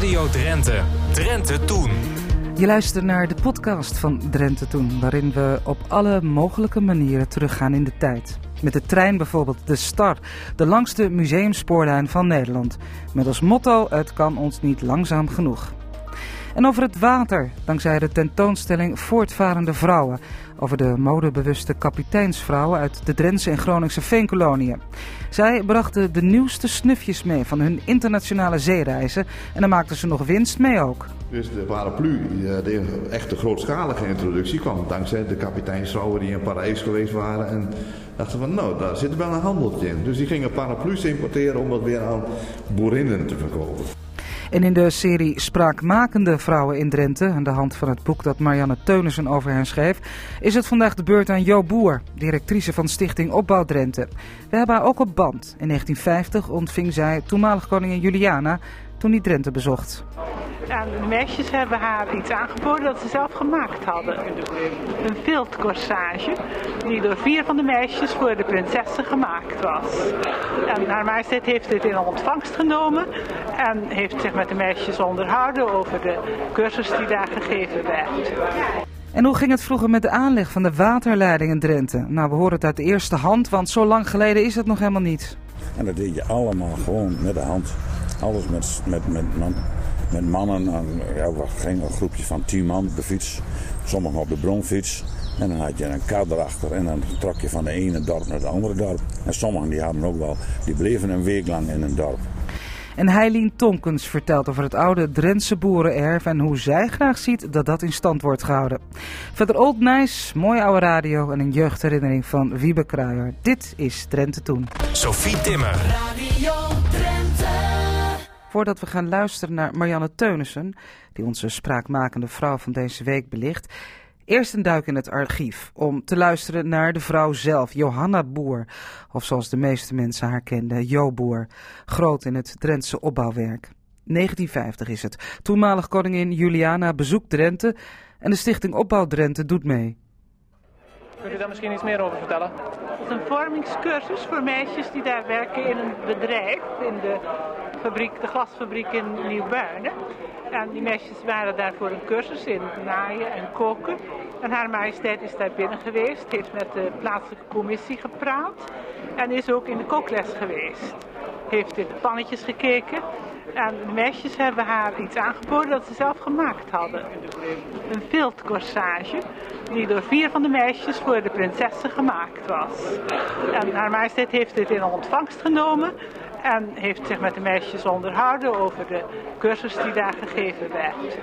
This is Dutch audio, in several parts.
Radio Drenthe. Drenthe Toen. Je luistert naar de podcast van Drenthe Toen, waarin we op alle mogelijke manieren teruggaan in de tijd. Met de trein bijvoorbeeld de Star, de langste museumspoorlijn van Nederland. Met als motto: het kan ons niet langzaam genoeg. En over het water, dankzij de tentoonstelling Voortvarende Vrouwen. Over de modebewuste kapiteinsvrouwen uit de Drentse en Groningse veenkoloniën. Zij brachten de nieuwste snufjes mee van hun internationale zeereizen. En dan maakten ze nog winst mee ook. Dus de paraplu, de echte grootschalige introductie, kwam dankzij de kapiteinsvrouwen die in Parijs geweest waren. En dachten van, nou, daar zit wel een handeltje in. Dus die gingen paraplu's importeren om dat weer aan boerinnen te verkopen. En in de serie Spraakmakende Vrouwen in Drenthe, aan de hand van het boek dat Marianne Teunissen over hen schreef, is het vandaag de beurt aan Jo Boer, directrice van Stichting Opbouw Drenthe. We hebben haar ook op band. In 1950 ontving zij toenmalig koningin Juliana toen die Drenthe bezocht. En de meisjes hebben haar iets aangeboden dat ze zelf gemaakt hadden. Een viltcorsage die door vier van de meisjes voor de prinsessen gemaakt was. En haar majesteit heeft dit in ontvangst genomen en heeft zich met de meisjes onderhouden over de cursus die daar gegeven werd. En hoe ging het vroeger met de aanleg van de waterleiding in Drenthe? Nou, we horen het uit de eerste hand, want zo lang geleden is het nog helemaal niet. En dat deed je allemaal gewoon met de hand. Alles met, met, met, met, met mannen. En, ja, we gingen een groepje van tien man op de fiets. Sommigen op de bronfiets. En dan had je een kar erachter en dan trok je van de ene dorp naar het andere dorp. En sommigen die hadden ook wel, die bleven een week lang in een dorp. En Heilien Tonkens vertelt over het oude Drentse boerenerf en hoe zij graag ziet dat dat in stand wordt gehouden. Verder Old Nice, mooie oude radio en een jeugdherinnering van Wiebe Kruijer. Dit is Drenthe Toen. Sophie Timmer. Radio. Voordat we gaan luisteren naar Marianne Teunissen, die onze spraakmakende vrouw van deze week belicht, eerst een duik in het archief om te luisteren naar de vrouw zelf, Johanna Boer, of zoals de meeste mensen haar kenden, Jo Boer, groot in het Drentse opbouwwerk. 1950 is het. Toenmalig koningin Juliana bezoekt Drenthe en de stichting Opbouw Drenthe doet mee. Kunt u daar misschien iets meer over vertellen? Het is een vormingscursus voor meisjes die daar werken in een bedrijf, in de, fabriek, de glasfabriek in Nieuw-Buinen. En die meisjes waren daar voor een cursus in naaien en koken. En haar majesteit is daar binnen geweest, heeft met de plaatselijke commissie gepraat en is ook in de kookles geweest. Heeft in de pannetjes gekeken en de meisjes hebben haar iets aangeboden dat ze zelf gemaakt hadden. Een viltcorsage die door vier van de meisjes voor de prinsessen gemaakt was. En haar majesteit heeft dit in ontvangst genomen en heeft zich met de meisjes onderhouden over de cursus die daar gegeven werd.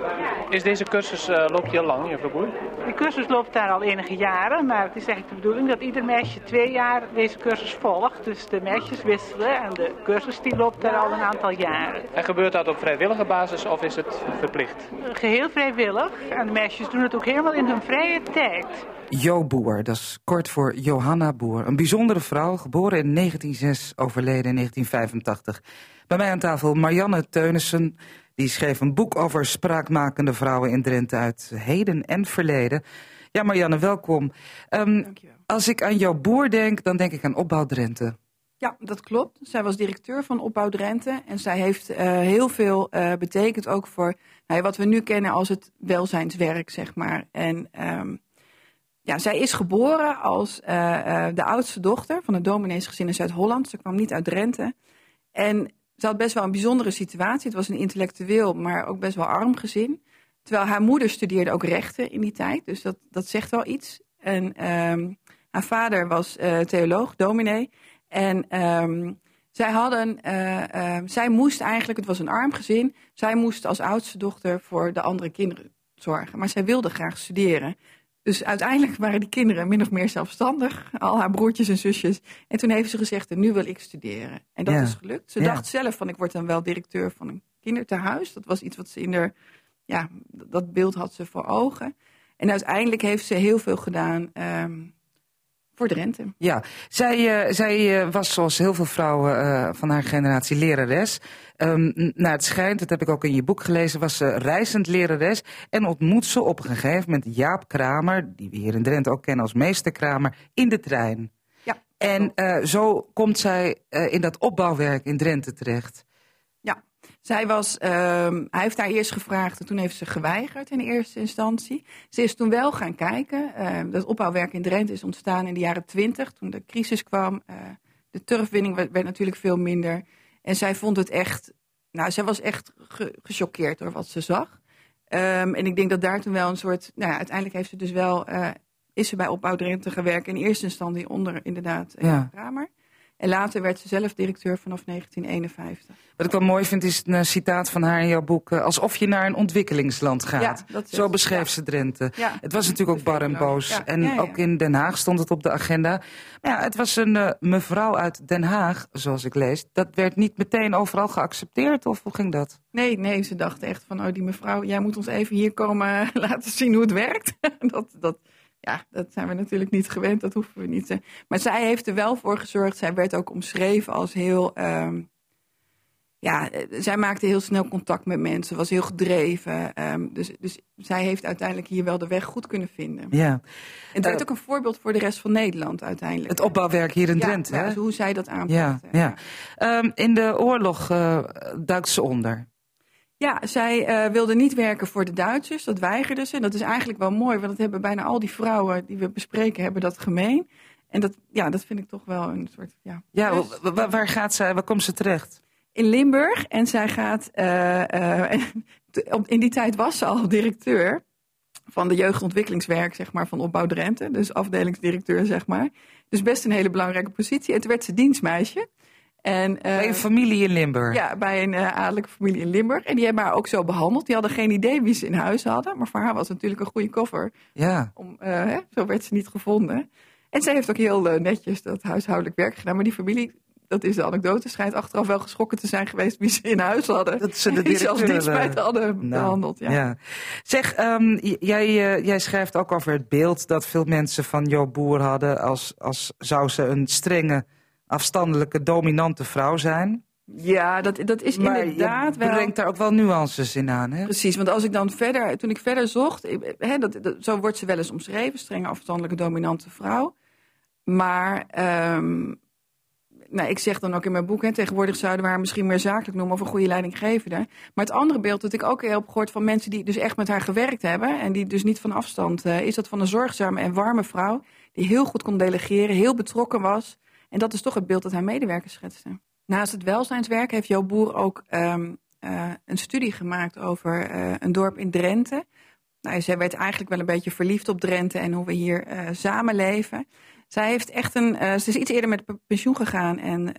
Is deze cursus, uh, loopt die al lang, juffrouw Boer? Die cursus loopt daar al enige jaren, maar het is eigenlijk de bedoeling dat ieder meisje twee jaar deze cursus volgt. Dus de meisjes wisselen en de cursus die loopt daar al een aantal jaren. En gebeurt dat op vrijwillige basis of is het verplicht? Geheel vrijwillig en de meisjes doen het ook helemaal in hun vrije tijd. Jo Boer, dat is kort voor Johanna Boer. Een bijzondere vrouw, geboren in 1906, overleden in 1985. Bij mij aan tafel Marianne Teunissen. Die schreef een boek over spraakmakende vrouwen in Drenthe uit heden en verleden. Ja, Marianne, welkom. Um, als ik aan jouw boer denk, dan denk ik aan Opbouw Drenthe. Ja, dat klopt. Zij was directeur van Opbouw Drenthe. En zij heeft uh, heel veel uh, betekend ook voor nou, wat we nu kennen als het welzijnswerk, zeg maar. En um, ja, zij is geboren als uh, uh, de oudste dochter van een domineesgezin in Zuid-Holland. Ze kwam niet uit Drenthe. En ze had best wel een bijzondere situatie. Het was een intellectueel, maar ook best wel arm gezin. Terwijl haar moeder studeerde ook rechten in die tijd. Dus dat, dat zegt wel iets. En um, haar vader was uh, theoloog, dominee. En um, zij hadden, uh, zij moest eigenlijk, het was een arm gezin. Zij moest als oudste dochter voor de andere kinderen zorgen. Maar zij wilde graag studeren. Dus uiteindelijk waren die kinderen min of meer zelfstandig, al haar broertjes en zusjes. En toen heeft ze gezegd, nu wil ik studeren. En dat Ja. is gelukt. Ze Ja. dacht zelf van, ik word dan wel directeur van een kinderthuis. Dat was iets wat ze in haar, ja, dat beeld had ze voor ogen. En uiteindelijk heeft ze heel veel gedaan ehm, voor Drenthe. Ja, zij, eh, zij eh, was zoals heel veel vrouwen eh, van haar generatie lerares. N- naar het schijnt, dat heb ik ook in je boek gelezen, was ze reizend lerares. En ontmoet ze op een gegeven moment Jaap Kramer, die we hier in Drenthe ook kennen als meester Kramer, in de trein. Ja, En zo komt zij in dat opbouwwerk in Drenthe terecht. Zij was, ehm, hij heeft haar eerst gevraagd en toen heeft ze geweigerd in eerste instantie. Ze is toen wel gaan kijken. Ehm, dat opbouwwerk in Drenthe is ontstaan in de jaren twintig, toen de crisis kwam. Eh, de turfwinning werd, werd natuurlijk veel minder. En zij vond het echt, nou, zij was echt ge- gechoqueerd door wat ze zag. Ehm, en ik denk dat daar toen wel een soort, nou ja, uiteindelijk heeft ze dus wel, eh, is ze bij Opbouw Drenthe gewerkt. In eerste instantie onder inderdaad eh, Ja. Kramer. En later werd ze zelf directeur vanaf 1951. Wat ik wel mooi vind is een citaat van haar in jouw boek. eh, alsof je naar een ontwikkelingsland gaat. Ja, Zo beschreef ze Drenthe. Ja. Het was natuurlijk ook bar en boos. En ook in Den Haag stond het op de agenda. Maar ja, het was een eh, mevrouw uit Den Haag, zoals ik lees. Dat werd niet meteen overal geaccepteerd, of hoe ging dat? Nee, nee, ze dachten echt van, oh die mevrouw, jij moet ons even hier komen laten zien hoe het werkt. dat, dat, ja, dat zijn we natuurlijk niet gewend, dat hoeven we niet. te- Maar zij heeft er wel voor gezorgd, zij werd ook omschreven als heel, ehm, ja, eh, zij maakte heel snel contact met mensen, was heel gedreven. ehm, dus, dus zij heeft uiteindelijk hier wel de weg goed kunnen vinden. Ja, Het werd Eh, ook een voorbeeld voor de rest van Nederland uiteindelijk. het opbouwwerk hier in ja, Drenthe. ja, hè? dus hoe zij dat Ja, aanpakte. ja. Ehm, in de oorlog eh, duikt ze onder. Ja, zij eh, wilde niet werken voor de Duitsers. Dat weigerde ze. En dat is eigenlijk wel mooi, want dat hebben bijna al die vrouwen die we bespreken, hebben dat gemeen. En dat, ja, dat vind ik toch wel een soort. Ja, Ja, wa- wa- waar gaat zij, waar komt ze terecht? in Limburg. En zij gaat. eh, eh, in die tijd was ze al directeur van de jeugdontwikkelingswerk, zeg maar, van Opbouw Drenthe. Dus afdelingsdirecteur, zeg maar. Dus best een hele belangrijke positie. En toen werd ze dienstmeisje. En, eh, Bij een familie in Limburg. Ja, bij een eh, adellijke familie in Limburg. En die hebben haar ook zo behandeld. Die hadden geen idee wie ze in huis hadden. Maar voor haar was het natuurlijk een goede koffer. Ja. Om, eh, hè, zo werd ze niet gevonden. En zij heeft ook heel eh, netjes dat huishoudelijk werk gedaan. Maar die familie, dat is de anekdote, schijnt achteraf wel geschrokken te zijn geweest wie ze in huis hadden. Dat ze de Die ze als directeur, dienstmeid eh, hadden Nou, behandeld. Ja. Zeg, ehm, jij, eh, jij schrijft ook over het beeld dat veel mensen van Jo Boer hadden als, als zou ze een strenge, afstandelijke, dominante vrouw zijn. Ja, dat, dat is maar inderdaad je wel... brengt daar ook wel nuances in aan, hè? Precies, want als ik dan verder, toen ik verder zocht, ik- hè, dat, dat- zo wordt ze wel eens omschreven, strenge afstandelijke dominante vrouw. Maar ehm, nou, ik zeg dan ook in mijn boek, hè, tegenwoordig zouden we haar misschien meer zakelijk noemen of een goede leidinggevende. Maar het andere beeld dat ik ook heel heb gehoord van mensen die dus echt met haar gewerkt hebben en die dus niet van afstand, eh, is dat van een zorgzame en warme vrouw die heel goed kon delegeren, heel betrokken was. En dat is toch het beeld dat haar medewerkers schetste. Naast het welzijnswerk heeft Jo Boer ook ehm, eh, een studie gemaakt over eh, een dorp in Drenthe. Nou, zij werd eigenlijk wel een beetje verliefd op Drenthe en hoe we hier eh, samenleven. Zij heeft echt een. ze is iets eerder met pe- pensioen gegaan en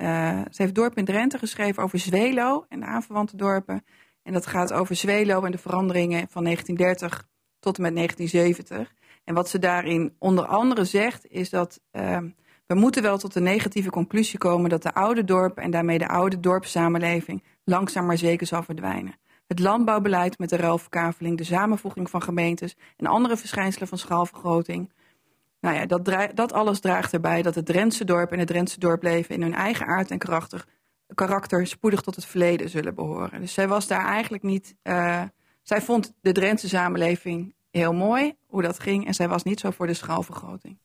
ze heeft Dorp in Drenthe geschreven over Zwelo en de aanverwante dorpen. En dat gaat over Zwelo en de veranderingen van 1930 tot en met 1970. En wat ze daarin onder andere zegt, is dat ehm, we moeten wel tot de negatieve conclusie komen dat de oude dorpen en daarmee de oude dorpssamenleving langzaam maar zeker zal verdwijnen. Het landbouwbeleid met de ruilverkaveling, de samenvoeging van gemeentes en andere verschijnselen van schaalvergroting. Nou ja, dat, dat alles draagt erbij dat het Drentse dorp en het Drentse dorpleven in hun eigen aard en karakter, karakter spoedig tot het verleden zullen behoren. Dus zij was daar eigenlijk niet. eh, zij vond de Drentse samenleving heel mooi, hoe dat ging, en zij was niet zo voor de schaalvergroting.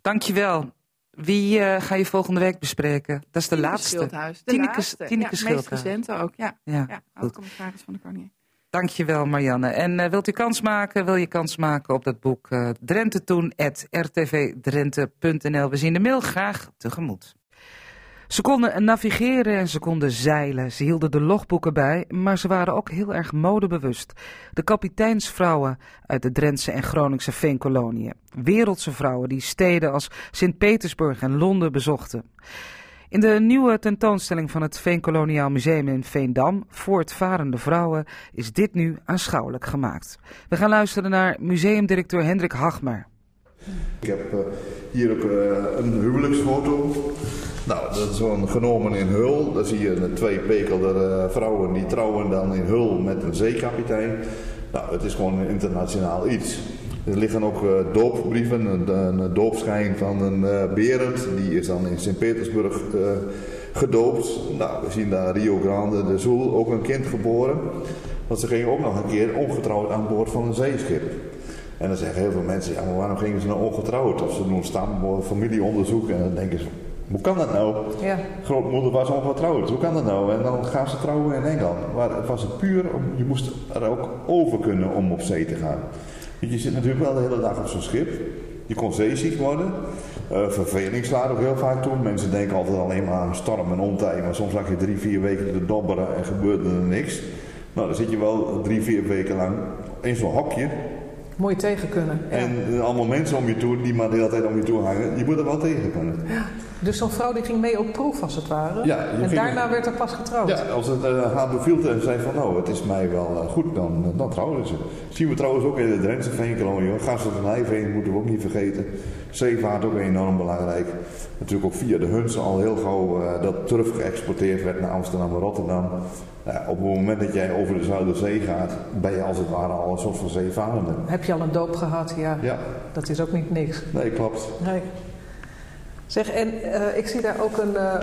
Dankjewel. Wie eh, ga je volgende week bespreken? Dat is de Tineke laatste. Schildhuis. De Tineke- laatste. Tineke ja, meest Schildhuis. recente ook, ja. Ja, ja oud-commissaris van de Koningin. Dankjewel Marianne. En eh, wilt u kans maken? Wil je kans maken op dat boek eh Drenthe Toen, rtvdrenthe.nl. We zien de mail graag tegemoet. Ze konden navigeren en ze konden zeilen. Ze hielden de logboeken bij, maar ze waren ook heel erg modebewust. De kapiteinsvrouwen uit de Drentse en Groningse veenkoloniën. Wereldse vrouwen die steden als Sint-Petersburg en Londen bezochten. In de nieuwe tentoonstelling van het Veenkoloniaal Museum in Veendam, Voortvarende Vrouwen, is dit nu aanschouwelijk gemaakt. We gaan luisteren naar museumdirecteur Hendrik Hagmer. Ik heb eh, hier ook eh, een huwelijksfoto. Nou, dat is gewoon genomen in Hul. Daar zie je twee pekelde eh, vrouwen die trouwen dan in Hul met een zeekapitein. Nou, het is gewoon een internationaal iets. Er liggen ook doopbrieven, een, een doopschijn van een Berend. Die is dan in Sint-Petersburg gedoopt. Nou, we zien daar Rio Grande de Zoel, ook een kind geboren. Want ze gingen ook nog een keer ongetrouwd aan boord van een zeeschip. En dan zeggen heel veel mensen, ja, maar waarom gingen ze nou ongetrouwd? Of ze doen stam- familieonderzoek en dan denken ze, Hoe kan dat nou? Ja. Grootmoeder was ongetrouwd. Hoe kan dat nou? En dan gaan ze trouwen in Engeland. Maar het was het puur, om, je moest er ook over kunnen om op zee te gaan. Je zit natuurlijk wel de hele dag op zo'n schip. Je kon zeeziek worden. Uh, verveling slaat ook heel vaak toe. Mensen denken altijd alleen maar aan storm en ontij. Maar soms lag je drie, vier weken te dobberen en gebeurde er niks. Nou, dan zit je wel drie, vier weken lang in zo'n hokje. Je tegen kunnen. En uh, allemaal mensen om je toe, die maar de hele tijd om je toe hangen. Je moet er wel tegen kunnen. Ja. Dus zo'n vrouw die ging mee op proef als het ware. Ja, en daarna werd er pas getrouwd. Ja, als het uh, haar beviel en zei van nou, het is mij wel uh, goed, dan, dan trouwen ze. Dat zien we trouwens ook in de Drentse veenkolonie. Gasten van Nijveen moeten we ook niet vergeten. Zeevaart ook enorm belangrijk. Natuurlijk ook via de Hunsen al heel gauw uh, dat turf geëxporteerd werd naar Amsterdam en Rotterdam. Nou, op het moment dat jij over de Zuiderzee gaat, ben je als het ware al een soort van zeevarende. Heb je al een doop gehad? Ja. ja. Dat is ook niet niks. Nee, klopt. Nee. Zeg, en uh, ik zie daar ook een, uh,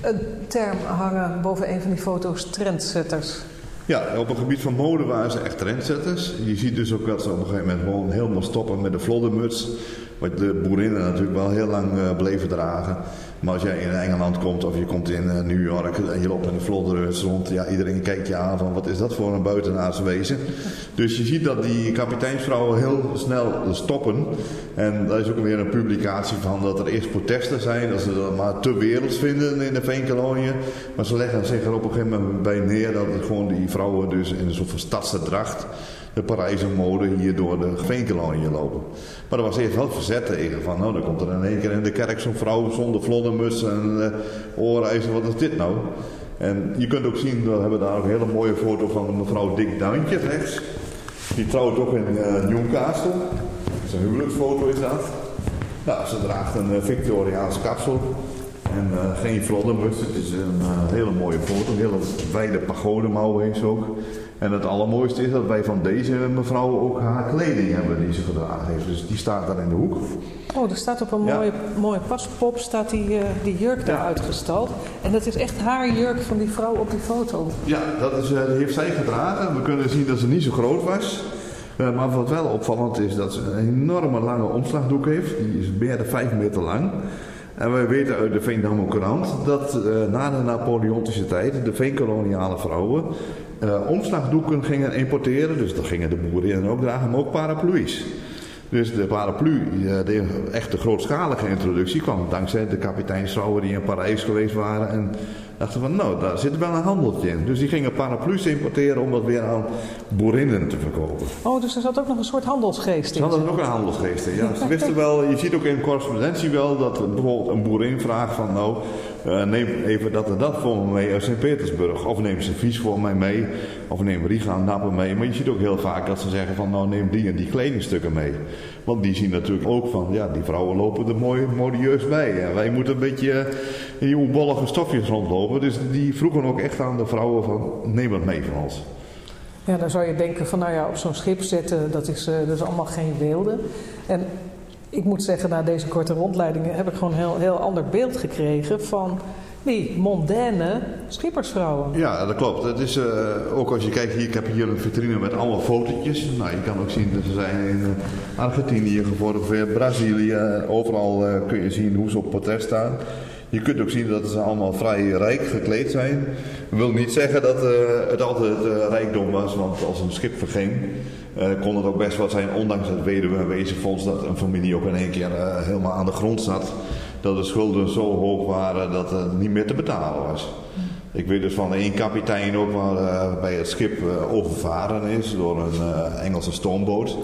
een term hangen boven een van die foto's, trendsetters. Ja, op het gebied van mode waren ze echt trendsetters. Je ziet dus ook dat ze op een gegeven moment gewoon helemaal stoppen met de vloddermuts. Wat de boerinnen natuurlijk wel heel lang uh, bleven dragen. Maar als jij in Engeland komt of je komt in uh, New York en je loopt met een vloddermuts rond. Ja, iedereen kijkt je aan van wat is dat voor een buitenaards wezen. Dus je ziet dat die kapiteinsvrouwen heel snel stoppen. En daar is ook weer een publicatie van dat er eerst protesten zijn. Dat ze dat maar te werelds vinden in de veenkoloniën. Maar ze leggen zich er op een gegeven moment bij neer dat het gewoon die vrouwen dus in een soort van stadse dracht de Parijse mode hier door de veenkolonie lopen. Maar er was eerst wel verzet tegen. Van, nou, dan komt er in één keer in de kerk zo'n vrouw zonder vloddermuts en uh, oorijzer. Wat is dit nou? En je kunt ook zien, we hebben daar ook een hele mooie foto van mevrouw Dick Duintje rechts. Die trouwt ook in uh, Newcastle. Zijn huwelijksfoto is dat. Nou, ze draagt een uh, Victoriaans kapsel. En geen vloddermuts. Het is een hele mooie foto. Een hele wijde pagodemouw heeft ze ook. En het allermooiste is dat wij van deze mevrouw ook haar kleding hebben die ze gedragen heeft. Dus die staat daar in de hoek. Oh, er staat op een ja. mooie, mooie paspop staat die, uh, die jurk daar ja. uitgestald. En dat is echt haar jurk van die vrouw op die foto. Ja, dat is, uh, die heeft zij gedragen. We kunnen zien dat ze niet zo groot was. Uh, maar wat wel opvallend is dat ze een enorme lange omslagdoek heeft. Die is meer dan 5 meter lang. En wij weten uit de Veendammer Courant dat uh, na de Napoleontische tijd de veenkoloniale vrouwen uh, omslagdoeken gingen importeren. Dus dat gingen de boeren ook dragen, maar ook paraplu's. Dus de paraplu, de echte grootschalige introductie, kwam dankzij de kapiteinsvrouwen die in Parijs geweest waren. En dachten van, nou, daar zit wel een handeltje in. Dus die gingen paraplu's importeren om dat weer aan boerinnen te verkopen. Oh, dus er zat ook nog een soort handelsgeest in. Ze hadden ook een handelsgeest in, ja. Ze wisten wel, je ziet ook in correspondentie wel dat bijvoorbeeld een boerin vraagt van, nou, uh, neem even dat en dat voor me mee uit Sint-Petersburg. Of neem servies voor mij mee. Of neem Riga en Nappen mee. Maar je ziet ook heel vaak dat ze zeggen van nou neem die en die kledingstukken mee. Want die zien natuurlijk ook van ja die vrouwen lopen er mooi modieus bij. En wij moeten een beetje in die oebollige stofjes rondlopen. Dus die vroegen ook echt aan de vrouwen van neem het mee van ons. Ja, dan zou je denken van nou ja, op zo'n schip zitten, dat is, dat is allemaal geen weelde. En ik moet zeggen, na deze korte rondleidingen heb ik gewoon een heel, heel ander beeld gekregen van die mondaine schippersvrouwen. Ja, dat klopt. Het is, uh, ook als je kijkt hier, ik heb hier een vitrine met allemaal fotootjes. Nou, je kan ook zien dat ze zijn in uh, Argentinië gefotografeerd, Brazilië. Overal uh, kun je zien hoe ze op portret staan. Je kunt ook zien dat ze allemaal vrij rijk gekleed zijn. Dat wil niet zeggen dat het altijd rijkdom was, want als een schip verging, uh, kon het ook best wat zijn, ondanks het weduwe- en wezenfonds, dat een familie ook in één keer helemaal aan de grond zat. Dat de schulden zo hoog waren dat het niet meer te betalen was. Ik weet dus van één kapitein ook waar bij het schip overvaren is door een Engelse stoomboot.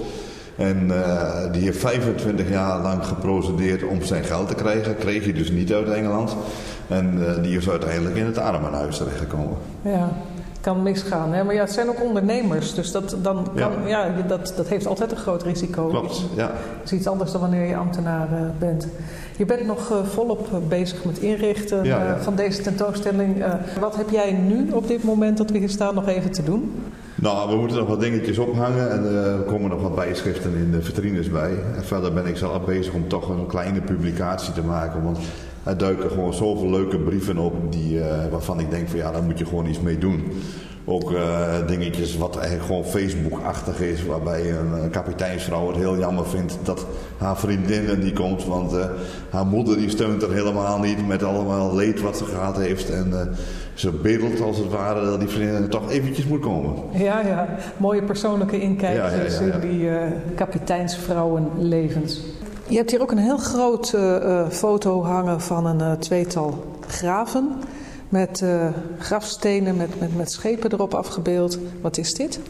En die heeft 25 jaar lang geprocedeerd om zijn geld te krijgen. Kreeg hij dus niet uit Engeland. En die is uiteindelijk in het armenhuis terechtgekomen. Ja kan misgaan. Hè? Maar ja, het zijn ook ondernemers. Dus dat, dan kan, ja. ja dat, dat heeft altijd een groot risico. Klopt, ja. Dat is iets anders dan wanneer je ambtenaar uh, bent. Je bent nog uh, volop bezig met inrichten ja, ja. Uh, van deze tentoonstelling. wat heb jij nu op dit moment dat we hier staan nog even te doen? Nou, we moeten nog wat dingetjes ophangen en er komen nog wat bijschriften in de vitrines bij. En verder ben ik zelf bezig om toch een kleine publicatie te maken. Want er duiken gewoon zoveel leuke brieven op die, uh, waarvan ik denk van ja, daar moet je gewoon iets mee doen. Ook eh, dingetjes wat eigenlijk gewoon Facebook-achtig is. Waarbij een, een kapiteinsvrouw het heel jammer vindt dat haar vriendin er niet komt. Want eh, haar moeder die steunt er helemaal niet met allemaal leed wat ze gehad heeft. En eh, ze bedelt als het ware dat die vriendin toch eventjes moet komen. Ja, ja. Mooie persoonlijke inkijkjes Ja, ja, ja, ja. in die eh kapiteinsvrouwenlevens. Je hebt hier ook een heel groot eh, eh, foto hangen van een eh, tweetal graven. Met eh, grafstenen met, met, met schepen erop afgebeeld. Wat is dit?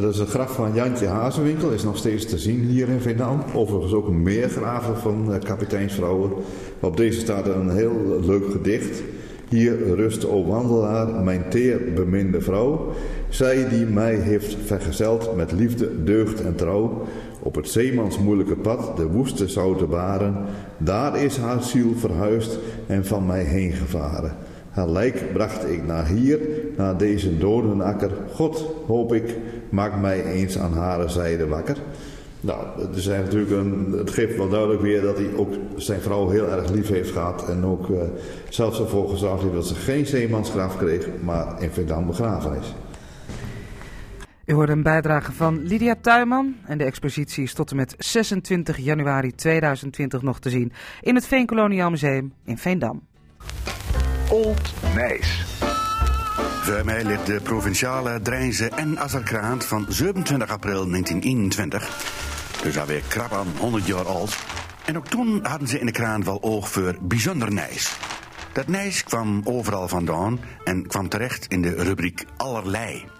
Dat is een graf van Jantje Hazenwinkel, is nog steeds te zien hier in Veendam. Overigens ook meer graven van eh, kapiteinsvrouwen. Op deze staat een heel leuk gedicht. Hier rust, o wandelaar, mijn teer beminde vrouw. Zij die mij heeft vergezeld met liefde, deugd en trouw. Op het zeemans moeilijke pad, de woeste zoute baren. Daar is haar ziel verhuisd en van mij heen gevaren. Haar lijk bracht ik naar hier, naar deze dodenakker. God, hoop ik, maak mij eens aan hare zijde wakker. Nou, het, is natuurlijk een, het geeft wel duidelijk weer dat hij ook zijn vrouw heel erg lief heeft gehad. En ook eh, zelfs ervoor gezorgd heeft dat ze geen zeemansgraf kreeg, maar in Veendam begraven is. U hoorde een bijdrage van Lydia Tuinman en de expositie is tot en met 26 januari 2020 nog te zien in het Veenkoloniaal Museum in Veendam. Old Nijs. Voor ligt de provinciale Drijnse en Azerkraant van 27 april 1921. Dus alweer krap aan 100 jaar oud. En ook toen hadden ze in de kraan wel oog voor bijzonder nijs. Dat nijs kwam overal vandaan en kwam terecht in de rubriek allerlei.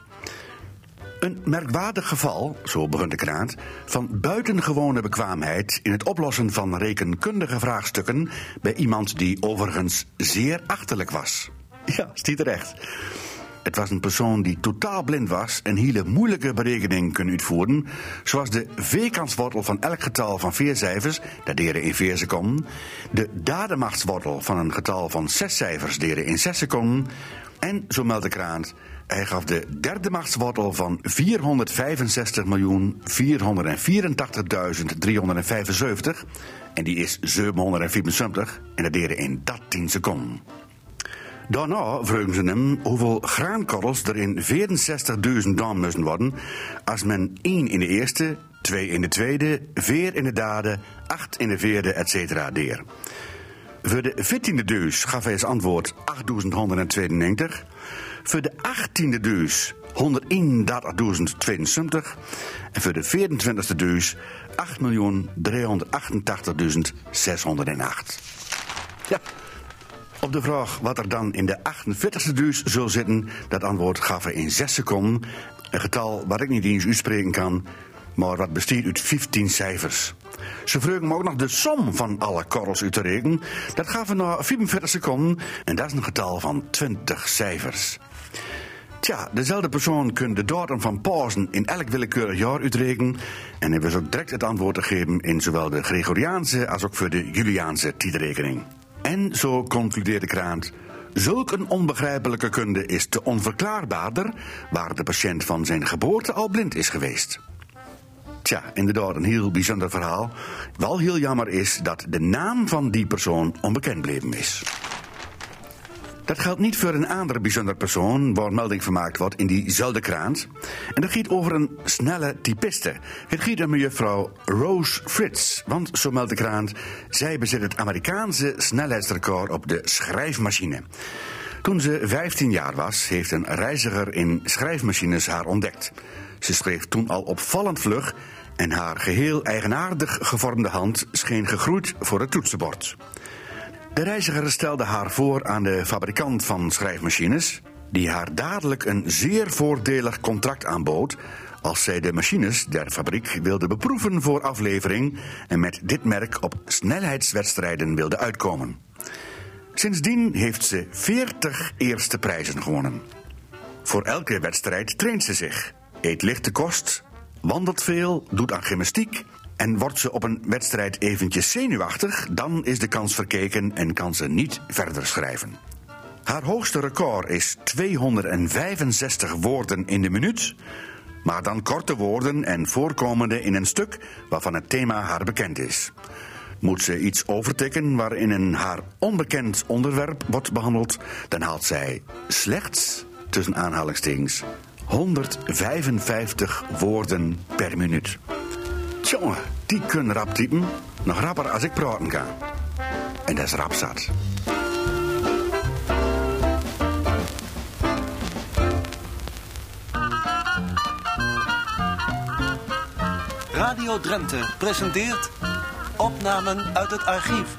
Een merkwaardig geval, zo begint de krant, van buitengewone bekwaamheid in het oplossen van rekenkundige vraagstukken bij iemand die overigens zeer achterlijk was. Ja, stiet terecht. Het was een persoon die totaal blind was en hele moeilijke berekeningen kon uitvoeren, zoals de v-kanswortel van elk getal van vier cijfers, dat deren in vier seconden, de dademachtswortel van een getal van zes cijfers, deren in zes seconden, en, zo meldt de krant, hij gaf de derde machtswortel van 465.484.375 en die is 774 en dat deden in dat 10 seconden. Daarna vroegen ze hem hoeveel graankorrels er in 64.000 dam moesten worden als men 1 in de eerste, 2 in de tweede, 4 in de derde, 8 in de vierde, etc. deer. Voor de 14e deus gaf hij als antwoord 8192. Voor de 18e deus 131.072. En voor de 24e deus 8.388.608. Ja. Op de vraag wat er dan in de 48e deus zou zitten, dat antwoord gaf hij in 6 seconden. Een getal wat ik niet eens uitspreken kan, maar wat bestaat uit 15 cijfers. Ze vroegen me ook nog de som van alle korrels uit te rekenen. Dat gaven na 45 seconden en dat is een getal van 20 cijfers. Tja, dezelfde persoon kan de datum van pauzen in elk willekeurig jaar uitrekenen. En hij wist ook direct het antwoord te geven in zowel de Gregoriaanse als ook voor de Juliaanse tijdrekening. En zo concludeert de krant. Zulk een onbegrijpelijke kunde is te onverklaarbaarder waar de patiënt van zijn geboorte al blind is geweest. Tja, inderdaad een heel bijzonder verhaal. Wel heel jammer is dat de naam van die persoon onbekend bleven is. Dat geldt niet voor een andere bijzonder persoon waar melding vermaakt wordt in diezelfde krant. En dat gaat over een snelle typiste. Het gaat om mevrouw Rose Fritz. Want, zo meldt de krant, zij bezit het Amerikaanse snelheidsrecord op de schrijfmachine. Toen ze 15 jaar was, heeft een reiziger in schrijfmachines haar ontdekt. Ze schreef toen al opvallend vlug en haar geheel eigenaardig gevormde hand scheen gegroeid voor het toetsenbord. De reiziger stelde haar voor aan de fabrikant van schrijfmachines, die haar dadelijk een zeer voordelig contract aanbood als zij de machines der fabriek wilde beproeven voor aflevering en met dit merk op snelheidswedstrijden wilde uitkomen. Sindsdien heeft ze 40 eerste prijzen gewonnen. Voor elke wedstrijd traint ze zich, eet lichte kost, wandelt veel, doet aan gymnastiek en wordt ze op een wedstrijd eventjes zenuwachtig, dan is de kans verkeken en kan ze niet verder schrijven. Haar hoogste record is 265 woorden in de minuut, maar dan korte woorden en voorkomende in een stuk waarvan het thema haar bekend is. Moet ze iets overtikken waarin een haar onbekend onderwerp wordt behandeld, dan haalt zij slechts, tussen aanhalingstekens, 155 woorden per minuut. Tjonge, die kunnen rap typen. Nog rapper als ik praten kan. En dat is rap zat. Radio Drenthe presenteert opnamen uit het archief.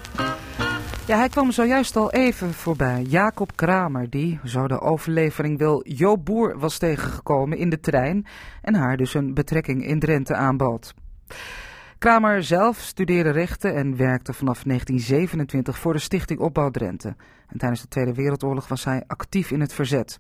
Ja, hij kwam zojuist al even voorbij. Jacob Kramer, die, zo de overlevering wil, Jo Boer was tegengekomen in de trein en haar dus een betrekking in Drenthe aanbood. Kramer zelf studeerde rechten en werkte vanaf 1927 voor de Stichting Opbouw Drenthe. En tijdens de Tweede Wereldoorlog was hij actief in het verzet.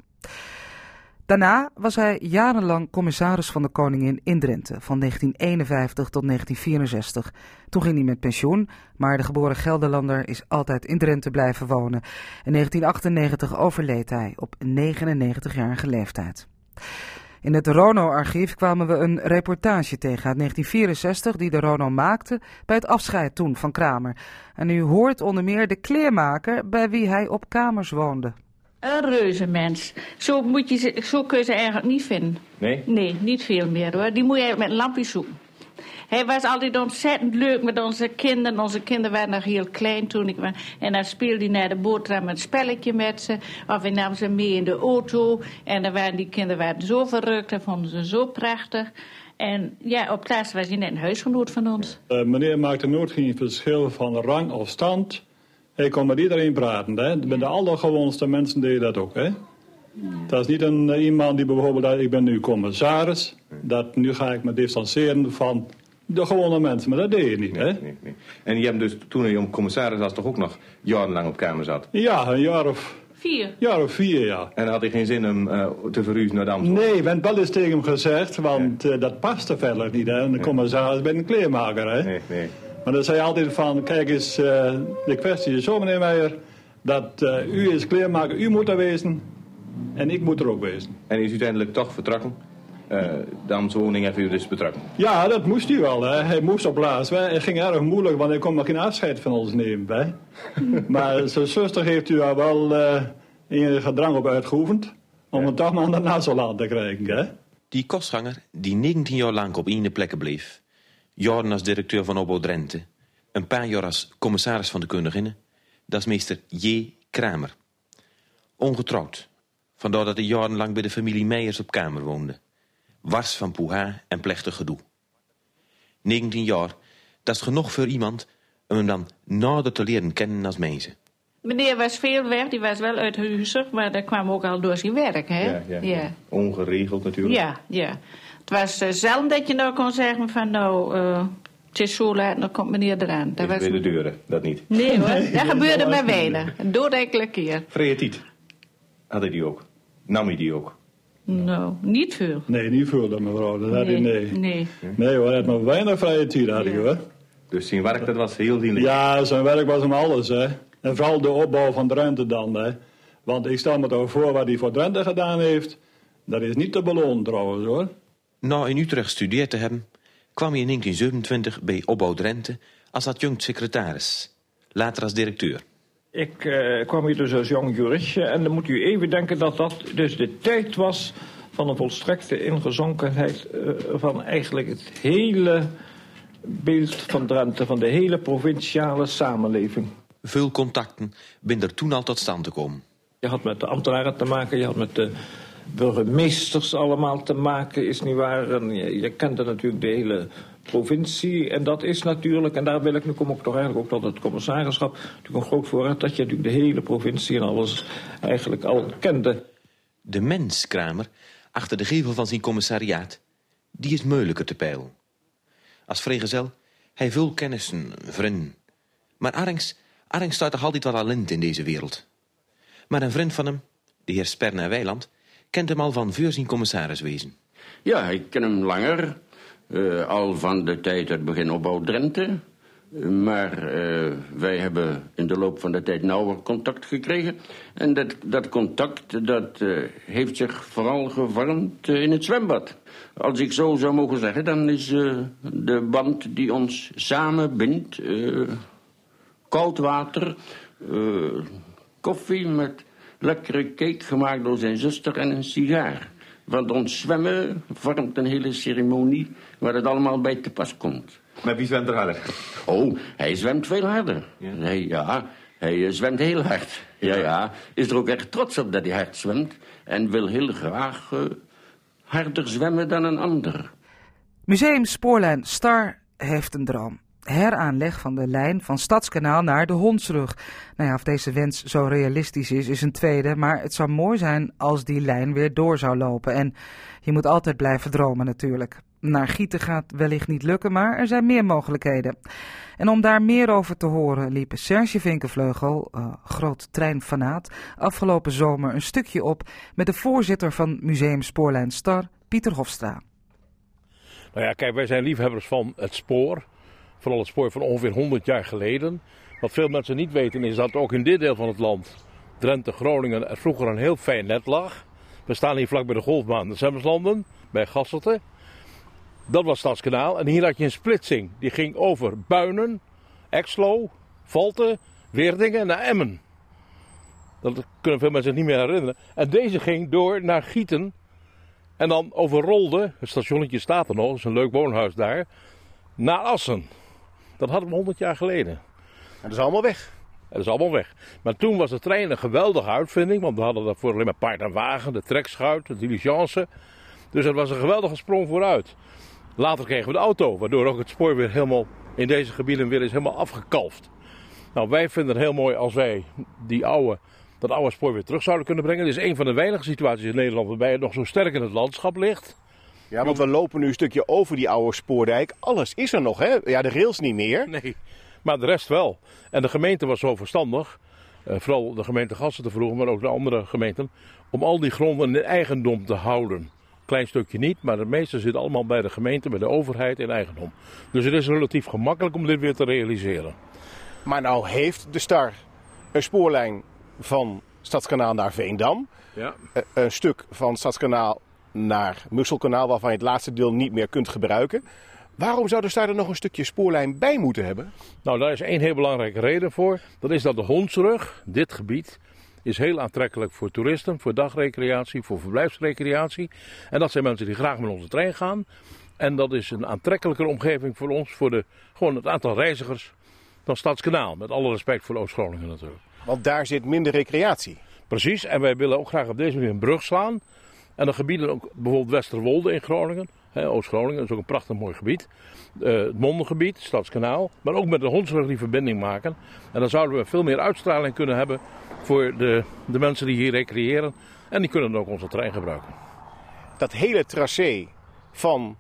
Daarna was hij jarenlang commissaris van de Koningin in Drenthe, van 1951 tot 1964. Toen ging hij met pensioen, maar de geboren Gelderlander is altijd in Drenthe blijven wonen. In 1998 overleed hij op 99-jarige leeftijd. In het Rono-archief kwamen we een reportage tegen uit 1964 die de Rono maakte bij het afscheid toen van Kramer. En u hoort onder meer de kleermaker bij wie hij op kamers woonde. Een reuze mens. Zo, moet je, ze- zo kun je ze eigenlijk niet vinden. Nee? Nee, niet veel meer hoor. Die moet je met een lampje zoeken. Hij was altijd ontzettend leuk met onze kinderen. Onze kinderen waren nog heel klein toen ik was. En dan speelde hij naar de boterham een spelletje met ze. Of hij nam ze mee in de auto. En dan waren die kinderen waren zo verrukt. Dat vonden ze zo prachtig. En ja, op plaats was hij net een huisgenoot van ons. Eh, meneer maakte nooit geen verschil van rang of stand. Hij kon met iedereen praten. Hè? Bij de allergewoonste mensen deed dat ook. Hè? Dat is niet een, eh, iemand die bijvoorbeeld, eh, ik ben nu commissaris. Dat nu ga ik me distancieren van de gewone mensen. Maar dat deed je niet. Hè? En je hebt dus toen je commissaris was toch ook nog jarenlang op kamer zat? Ja, een jaar of, Vier. jaar of vier, ja. En dan had hij geen zin om eh, te verhuizen naar Amsterdam? Nee, ik ben wel eens tegen hem gezegd, want eh, dat paste verder niet. Hè? Een commissaris bij een kleermaker. Hè? Nee, nee. Maar dan zei hij altijd van, kijk eens, eh, de kwestie is zo meneer Meijer, dat eh, u is kleermaker, u moet er wezen en ik moet er ook wezen. En is uiteindelijk toch vertrokken? Eh de Amstwoning heeft u dus betrokken? Ja, dat moest hij wel. Hè. Hij moest op laatst. Hè. Het ging erg moeilijk, want hij kon nog geen afscheid van ons nemen. Hè. maar zijn zuster heeft u daar wel eh enige drang op uitgeoefend, om het toch maar naar Nazoland te krijgen. Hè. Die kostganger, die 19 jaar lang op één plekken bleef, jaren als directeur van Opbouw Drenthe, een paar jaar als commissaris van de kundiginnen, dat is meester J. Kramer. Ongetrouwd, vandaar dat hij jarenlang bij de familie Meijers op kamer woonde. Wars van poeha en plechtig gedoe. 19 jaar, dat is genoeg voor iemand om hem dan nader te leren kennen als mensen. Meneer was veel weg, die was wel uit huizig, maar dat kwam ook al door zijn werk, hè? Ja, ja, ja. Ongeregeld natuurlijk. Ja, ja. Het was eh, zelden dat je nou kon zeggen van nou, eh, het is zo laat, dan komt meneer eraan. Dat was... bij de deuren, dat niet. Nee hoor, dat gebeurde maar weinig. Een doodekele keer. Vrije tijd. Had hij die ook? Nam hij die ook? Nou, niet veel. Nee, niet veel dan mevrouw. Dat had hij, nee. Nee. Nee hoor, hij had maar weinig vrije tijd had hij hoor. Dus zijn werk dat was heel dienlijk. Ja, zijn werk was hem alles hè. En vooral de opbouw van Drenthe dan hè. Want ik stel me toch voor wat hij voor Drenthe gedaan heeft. Dat is niet te belonen trouwens hoor. Na in Utrecht gestudeerd te hebben, kwam hij in 1927 bij Opbouw Drenthe als adjunct secretaris. Later als directeur. Ik eh, kwam hier dus als jong juristje en dan moet u even denken dat dat dus de tijd was van een volstrekte ingezonkenheid eh, van eigenlijk het hele beeld van Drenthe, van de hele provinciale samenleving. Veel contacten binnen er toen al tot stand te komen. Je had met de ambtenaren te maken, je had met de burgemeesters allemaal te maken, is niet waar. En je, je kende natuurlijk de hele provincie. En dat is natuurlijk, en daar wil ik nu kom ik toch eigenlijk ook tot het commissarischap, natuurlijk een groot voorrecht dat je natuurlijk de hele provincie en alles eigenlijk al kende. De mens, Kramer, achter de gevel van zijn commissariaat, die is moeilijker te peilen. Als vrijgezel, hij veel kennissen, vrienden. Maar Arings, Arings staat toch altijd wel alent in deze wereld. Maar een vriend van hem, de heer Sperna Weiland, kent hem al van voor zijn commissariswezen. Ja, ik ken hem langer. Eh, al van de tijd het begin opbouw Drenthe. Maar eh, wij hebben in de loop van de tijd nauwer contact gekregen. En dat, dat contact dat, eh, heeft zich vooral gevormd in het zwembad. Als ik zo zou mogen zeggen, dan is de band die ons samen bindt... koud water, koffie met lekkere cake gemaakt door zijn zuster en een sigaar. Want ons zwemmen vormt een hele ceremonie waar het allemaal bij te pas komt. Maar wie zwemt er harder? Oh, hij zwemt veel harder. Ja, ja hij eh, zwemt heel hard. Ja, ja. Is er ook echt trots op dat hij hard zwemt. En wil heel graag eh, harder zwemmen dan een ander. Museum Spoorlijn Star heeft een droom. Heraanleg van de lijn van Stadskanaal naar de Hondsrug. Nou ja, of deze wens zo realistisch is, is een tweede. Maar het zou mooi zijn als die lijn weer door zou lopen. En je moet altijd blijven dromen natuurlijk. Naar Gieten gaat wellicht niet lukken, maar er zijn meer mogelijkheden. En om daar meer over te horen liep Serge Vinkenvleugel, uh, groot treinfanaat, afgelopen zomer een stukje op met de voorzitter van Museum Spoorlijn Star, Pieter Hofstra. Nou ja, kijk, wij zijn liefhebbers van het spoor. Vooral het spoor van ongeveer 100 jaar geleden. Wat veel mensen niet weten is dat ook in dit deel van het land, Drenthe, Groningen, er vroeger een heel fijn net lag. We staan hier vlak bij de golfbaan de bij Gasselte. Dat was Stadskanaal. En hier had je een splitsing. Die ging over Buinen, Exlo, Valte, Weerdingen naar Emmen. Dat kunnen veel mensen zich niet meer herinneren. En deze ging door naar Gieten. En dan over Rolde, het stationnetje staat er nog, is een leuk woonhuis daar, naar Assen. Dat hadden we 100 jaar geleden. En dat is allemaal weg. Dat is allemaal weg. Maar toen was de trein een geweldige uitvinding, want we hadden daarvoor alleen maar paard en wagen, de trekschuit, de diligence. Dus dat was een geweldige sprong vooruit. Later kregen we de auto, waardoor ook het spoor weer helemaal in deze gebieden weer is helemaal afgekalfd. Nou, wij vinden het heel mooi als wij die oude, dat oude spoor weer terug zouden kunnen brengen. Dit is een van de weinige situaties in Nederland waarbij het nog zo sterk in het landschap ligt. Ja, want we lopen nu een stukje over die oude spoordijk. Alles is er nog, hè? Ja, de rails niet meer. Nee, maar de rest wel. En de gemeente was zo verstandig, eh, vooral de gemeente Gassen te vroegen, maar ook de andere gemeenten, om al die gronden in eigendom te houden. Klein stukje niet, maar het meeste zit allemaal bij de gemeente, bij de overheid in eigendom. Dus het is relatief gemakkelijk om dit weer te realiseren. Maar nou heeft de Star een spoorlijn van Stadskanaal naar Veendam. Ja. Eh, Een stuk van Stadskanaal naar Musselkanaal, waarvan je het laatste deel niet meer kunt gebruiken. Waarom zou de Star er nog een stukje spoorlijn bij moeten hebben? Nou, daar is één heel belangrijke reden voor. Dat is dat de Hondsrug, dit gebied, is heel aantrekkelijk voor toeristen, voor dagrecreatie, voor verblijfsrecreatie. En dat zijn mensen die graag met onze trein gaan. En dat is een aantrekkelijker omgeving voor ons, voor de, gewoon het aantal reizigers dan Stadskanaal. Met alle respect voor Oost-Groningen natuurlijk. Want daar zit minder recreatie. Precies, en wij willen ook graag op deze manier een brug slaan. En dan gebieden ook bijvoorbeeld Westerwolde in Groningen. Oost-Groningen is ook een prachtig mooi gebied. Eh, het Mondengebied, Stadskanaal. Maar ook met de Hondsrug die verbinding maken. En dan zouden we veel meer uitstraling kunnen hebben voor de, de mensen die hier recreëren. En die kunnen dan ook onze trein gebruiken. Dat hele tracé van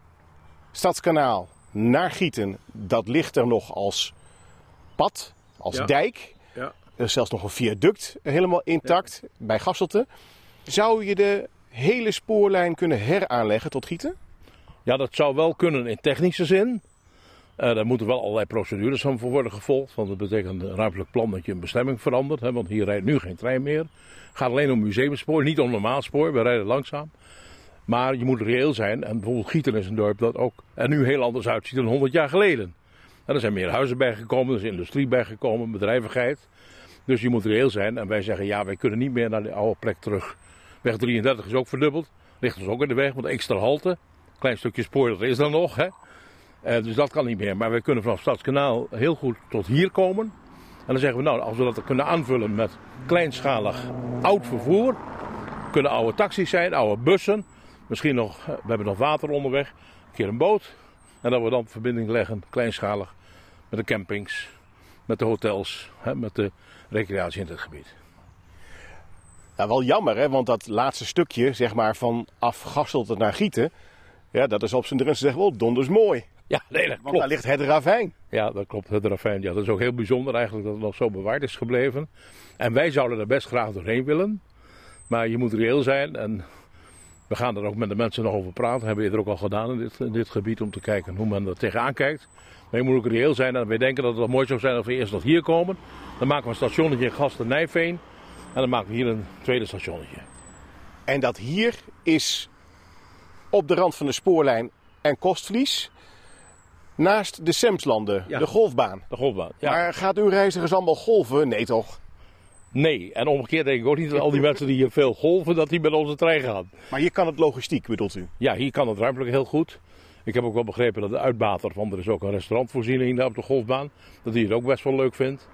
Stadskanaal naar Gieten, dat ligt er nog als pad, als Ja. dijk. Ja. Er is zelfs nog een viaduct helemaal intact bij Gasselte. Zou je de hele spoorlijn kunnen heraanleggen tot Gieten? Ja, dat zou wel kunnen in technische zin. Eh daar moeten wel allerlei procedures aan voor worden gevolgd. Want dat betekent een ruimtelijk plan dat je een bestemming verandert. Hè, want hier rijdt nu geen trein meer. Het gaat alleen om museumspoor, niet om normaal spoor. We rijden langzaam. Maar je moet reëel zijn. En bijvoorbeeld Gieten is een dorp dat ook er nu heel anders uitziet dan 100 jaar geleden. En er zijn meer huizen bijgekomen, er is industrie bijgekomen, bedrijvigheid. Dus je moet reëel zijn. En wij zeggen, ja, wij kunnen niet meer naar de oude plek terug. Weg 33 is ook verdubbeld. Ligt ons ook in de weg, want extra halte. Klein stukje spoor, is er nog. Hè? Eh, dus dat kan niet meer. Maar wij kunnen vanaf Stadskanaal heel goed tot hier komen. En dan zeggen we, nou, als we dat kunnen aanvullen met kleinschalig oud vervoer. Kunnen oude taxis zijn, oude bussen. Misschien nog, eh, we hebben nog water onderweg. Een keer een boot. En dat we dan verbinding leggen, kleinschalig, met de campings, met de hotels, hè, met de recreatie in het gebied. Nou, wel jammer, hè? want dat laatste stukje, zeg maar, van afgasselt naar Gieten, ja, dat is op zijn Drentse zeggen wel donders mooi. Ja, nee, dat Want klopt. daar ligt het ravijn. Ja, dat klopt. Het ravijn. Ja, dat is ook heel bijzonder eigenlijk dat het nog zo bewaard is gebleven. En wij zouden er best graag doorheen willen. Maar je moet reëel zijn. En we gaan er ook met de mensen nog over praten. Dat hebben we eerder ook al gedaan in dit, in dit gebied. Om te kijken hoe men er tegenaan kijkt. Maar je moet ook reëel zijn. En wij denken dat het wel mooi zou zijn als we eerst nog hier komen. Dan maken we een stationnetje in Gasten Nijveen. En dan maken we hier een tweede stationnetje. En dat hier is op de rand van de spoorlijn en Kostvlies. Naast de Semslanden, Ja. de golfbaan. De golfbaan. Ja. Maar gaat uw reizigers allemaal golven? Nee toch? Nee, en omgekeerd denk ik ook niet dat al die mensen die hier veel golven, dat die met onze trein gaan. Maar hier kan het logistiek, bedoelt u? Ja, hier kan het ruimtelijk heel goed. Ik heb ook wel begrepen dat de uitbater, want er is ook een restaurantvoorziening daar op de golfbaan, dat die het ook best wel leuk vindt.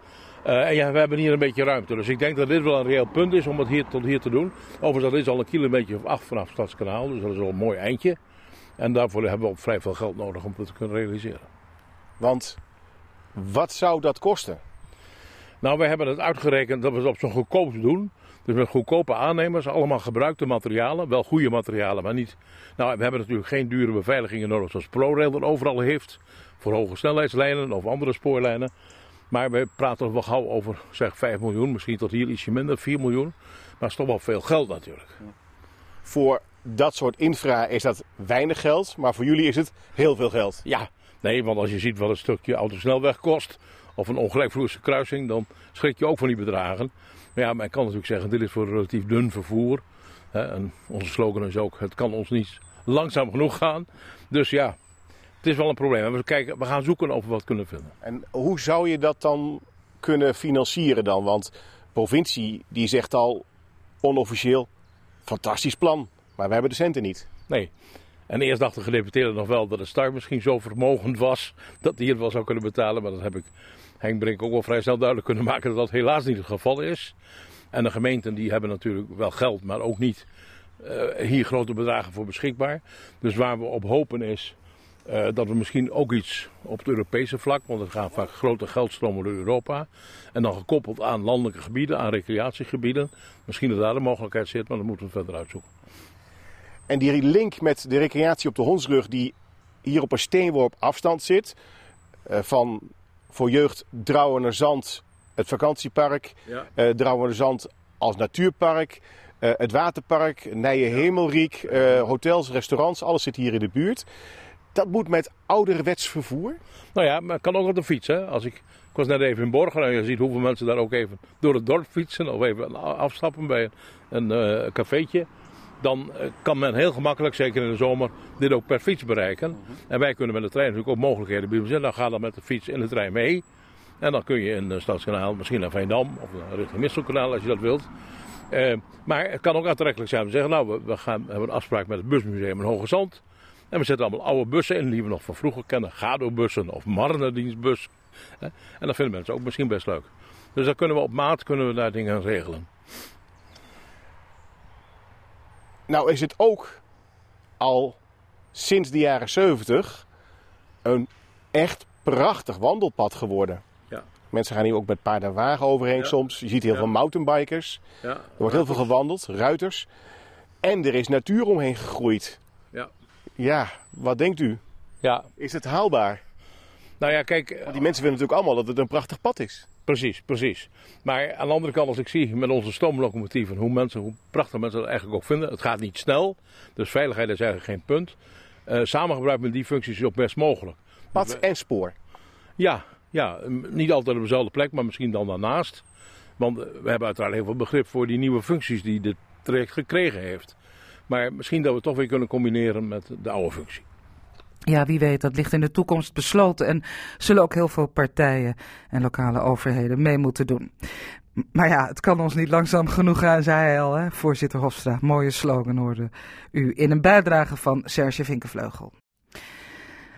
Eh, en ja, we hebben hier een beetje ruimte. Dus ik denk dat dit wel een reëel punt is om het hier tot hier te doen. Overigens, dat is al een kilometer of acht vanaf Stadskanaal, dus dat is al een mooi eindje. En daarvoor hebben we ook vrij veel geld nodig om het te kunnen realiseren. Want wat zou dat kosten? Nou, wij hebben het uitgerekend dat we het op zo'n goedkoop doen. Dus met goedkope aannemers, allemaal gebruikte materialen. Wel goede materialen, maar niet... Nou, we hebben natuurlijk geen dure beveiligingen nodig zoals ProRail dat overal heeft. Voor hoge snelheidslijnen of andere spoorlijnen. Maar we praten wel gauw over zeg 5 miljoen, misschien tot hier ietsje minder, 4 miljoen. Maar dat is toch wel veel geld natuurlijk. Voor dat soort infra is dat weinig geld, maar voor jullie is het heel veel geld. Ja, nee, want als je ziet wat een stukje autosnelweg kost, of een ongelijkvloerse kruising, dan schrik je ook van die bedragen. Maar ja, men kan natuurlijk zeggen, dit is voor relatief dun vervoer. En onze slogan is ook, het kan ons niet langzaam genoeg gaan. Dus ja, het is wel een probleem. We, kijken, we gaan zoeken of we wat kunnen vinden. En hoe zou je dat dan kunnen financieren dan? Want de provincie die zegt al onofficieel, fantastisch plan. Maar we hebben de centen niet. Nee. En eerst dacht de gedeputeerde nog wel dat de Star misschien zo vermogend was dat hij het wel zou kunnen betalen. Maar dat heb ik Henk Brink ook wel vrij snel duidelijk kunnen maken dat dat helaas niet het geval is. En de gemeenten die hebben natuurlijk wel geld, maar ook niet uh, hier grote bedragen voor beschikbaar. Dus waar we op hopen is uh, dat we misschien ook iets op het Europese vlak, want er gaan vaak grote geldstromen door Europa. En dan gekoppeld aan landelijke gebieden, aan recreatiegebieden. Misschien dat daar de mogelijkheid zit, maar dat moeten we verder uitzoeken. En die link met de recreatie op de Hondsrug, die hier op een steenworp afstand zit, uh, van voor jeugd Drouwenerzand, het vakantiepark, Ja. uh, Drouwenerzand als natuurpark, het waterpark, Nije Hemelriek, hotels, restaurants, alles zit hier in de buurt. Dat moet met ouderwets vervoer? Nou ja, maar kan ook op de fiets. Hè? Als ik, ik was net even in Borgen en je ziet hoeveel mensen daar ook even door het dorp fietsen of even afstappen bij een, een uh, cafeetje. Dan uh, kan men heel gemakkelijk, zeker in de zomer, dit ook per fiets bereiken. En wij kunnen met de trein natuurlijk ook mogelijkheden bieden. Dan ga dan met de fiets in de trein mee. En dan kun je in het Stadskanaal, misschien naar Veendam of richting Misselkanaal als je dat wilt. Maar het kan ook aantrekkelijk zijn om te zeggen, nou, we, we, gaan, we hebben een afspraak met het busmuseum in Hoge Zand. En we zetten allemaal oude bussen in die we nog van vroeger kennen. Gado-bussen of Marnedienstbus. En dat vinden mensen ook misschien best leuk. Dus dan kunnen we op maat kunnen we daar dingen regelen. Nou is het ook al sinds de jaren 70 een echt prachtig wandelpad geworden. Ja. Mensen gaan hier ook met paard en wagen overheen ja. soms. Je ziet heel ja. veel mountainbikers. Ja. Er wordt heel veel gewandeld, ruiters. En er is natuur omheen gegroeid. Ja. Wat denkt u? Ja. Is het haalbaar? Nou ja, kijk. Want die mensen willen natuurlijk allemaal dat het een prachtig pad is. Precies, precies. Maar aan de andere kant, als ik zie met onze stoomlocomotieven hoe, mensen, hoe prachtig mensen dat eigenlijk ook vinden. Het gaat niet snel, dus veiligheid is eigenlijk geen punt. Uh, samengebruik met die functies is ook best mogelijk. Pad dus we, en spoor? Ja, ja, niet altijd op dezelfde plek, maar misschien dan daarnaast. Want we hebben uiteraard heel veel begrip voor die nieuwe functies die dit traject gekregen heeft. Maar misschien dat we het toch weer kunnen combineren met de oude functie. Ja, wie weet, dat ligt in de toekomst besloten en zullen ook heel veel partijen en lokale overheden mee moeten doen. Maar ja, het kan ons niet langzaam genoeg gaan, zei hij al, hè? voorzitter Hofstra. Mooie slogan hoorde u in een bijdrage van Serge Vinkenvleugel.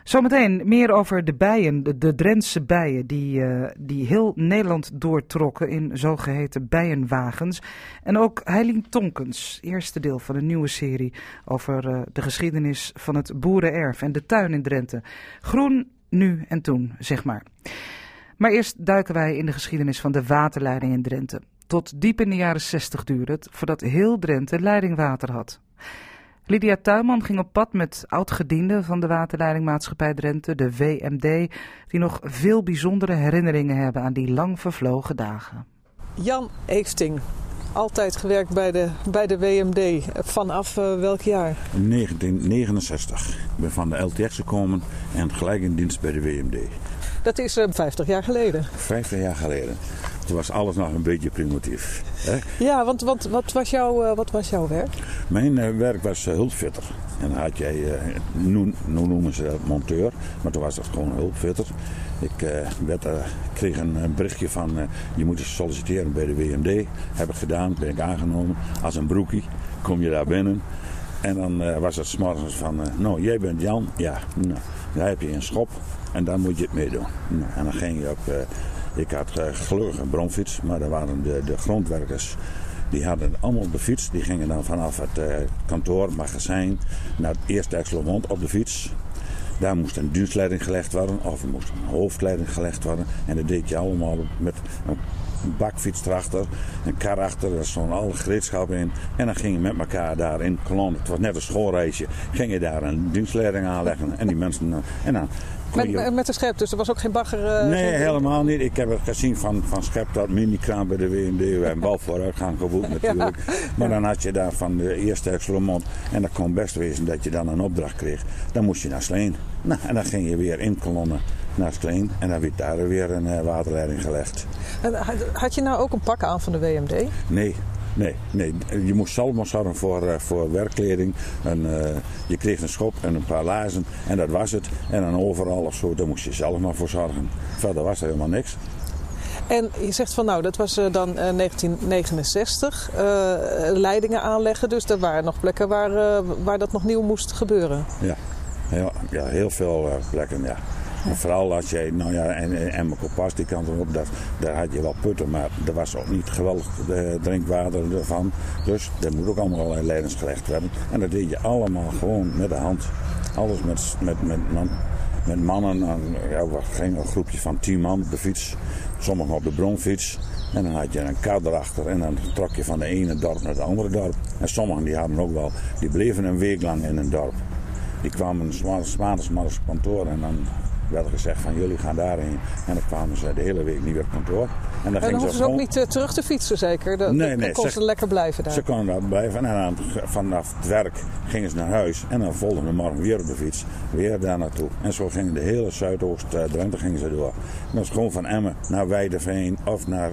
Zometeen meer over de bijen, de, Drentse bijen, die, uh, die heel Nederland doortrokken in zogeheten bijenwagens. En ook Heilien Tonkens, eerste deel van een nieuwe serie over uh, de geschiedenis van het boerenerf en de tuin in Drenthe. Groen, nu en toen, zeg maar. Maar eerst duiken wij in de geschiedenis van de waterleiding in Drenthe. Tot diep in de jaren 60 duurde het voordat heel Drenthe leidingwater had. Lydia Tuinman ging op pad met oud-gedienden van de waterleidingmaatschappij Drenthe, de WMD, die nog veel bijzondere herinneringen hebben aan die lang vervlogen dagen. Jan Eefting, altijd gewerkt bij de, bij de WMD. Vanaf uh, welk jaar? 1969. Ik ben van de LTX gekomen en gelijk in dienst bij de WMD. Dat is uh, 50 jaar geleden. 50 jaar geleden. Toen was alles nog een beetje primitief. Hè? Ja, want, want wat, was jouw, eh, wat was jouw werk? Mijn eh, werk was hulpfitter. En dan had jij, nu, nu noemen ze dat monteur, maar toen was dat gewoon hulpfitter. Ik werd, kreeg een berichtje van je moet eens solliciteren bij de WMD. Heb ik gedaan, ben ik aangenomen. Als een broekie kom je daar binnen. En dan was het s'morgens van, nou jij bent Jan, ja, nou, dan heb je een schop en dan moet je het meedoen. Nou, en dan ging je op ik had uh, gelukkig een bromfiets, maar daar waren de, de grondwerkers. Die hadden allemaal de fiets. Die gingen dan vanaf het uh, kantoor, magazijn, naar het eerste Exelmond op de fiets. Daar moest een dienstleiding gelegd worden, of er moest een hoofdleiding gelegd worden. En dat deed je allemaal met een bakfiets erachter, een kar achter, daar stond alle gereedschap in. En dan ging je met elkaar daar in het was net een schoolreisje, ging je daar een dienstleiding aanleggen. En die mensen, en dan met, met de schep, dus er was ook geen bagger? Uh, nee, geen... helemaal niet. Ik heb het gezien van, van schep dat minikraam bij de WMD. We hebben bal vooruitgang geboekt natuurlijk. ja. Maar dan had je daar van de eerste Exelmond. En dat kon best wezen dat je dan een opdracht kreeg. Dan moest je naar Sleen. Nou, en dan ging je weer in kolonnen naar Sleen. En dan werd daar weer een uh, waterleiding gelegd. En had je nou ook een pak aan van de WMD? Nee, Nee, nee, je moest zelf maar zorgen voor, uh, voor werkkleding. En, uh, je kreeg een schop en een paar laarzen en dat was het. En dan overal of zo, daar moest je zelf maar voor zorgen. Verder was er helemaal niks. En je zegt van nou, dat was uh, dan 1969, leidingen aanleggen. Dus er waren nog plekken waar, waar dat nog nieuw moest gebeuren. Ja, heel, ja, heel veel plekken, ja. Vooral als je, nou ja, en, en mijn kompas die kant erop, daar, daar had je wel putten, maar er was ook niet geweldig uh, drinkwater ervan. Dus er moet ook allemaal allerlei leidings gelegd. En dat deed je allemaal gewoon met de hand. Alles met, met, met, met mannen. En, ja, we gingen een groepje van tien man op de fiets. Sommigen op de bromfiets. En dan had je een kar erachter en dan trok je van de ene dorp naar het andere dorp. En sommigen die hadden ook wel, die bleven een week lang in een dorp. Die kwamen maar op kantoor en dan werd gezegd van jullie gaan daarheen. En dan kwamen ze de hele week niet weer op kantoor. En dan, en dan ze ook niet uh, terug te fietsen zeker? Dat, nee, kon ze, lekker blijven daar? Ze konden daar blijven. En dan, vanaf het werk gingen ze naar huis. En dan volgende morgen weer op de fiets. Weer daar naartoe. En zo ging de hele Zuidoost-Drenthe gingen ze door. dat is gewoon van Emmen naar Weideveen of naar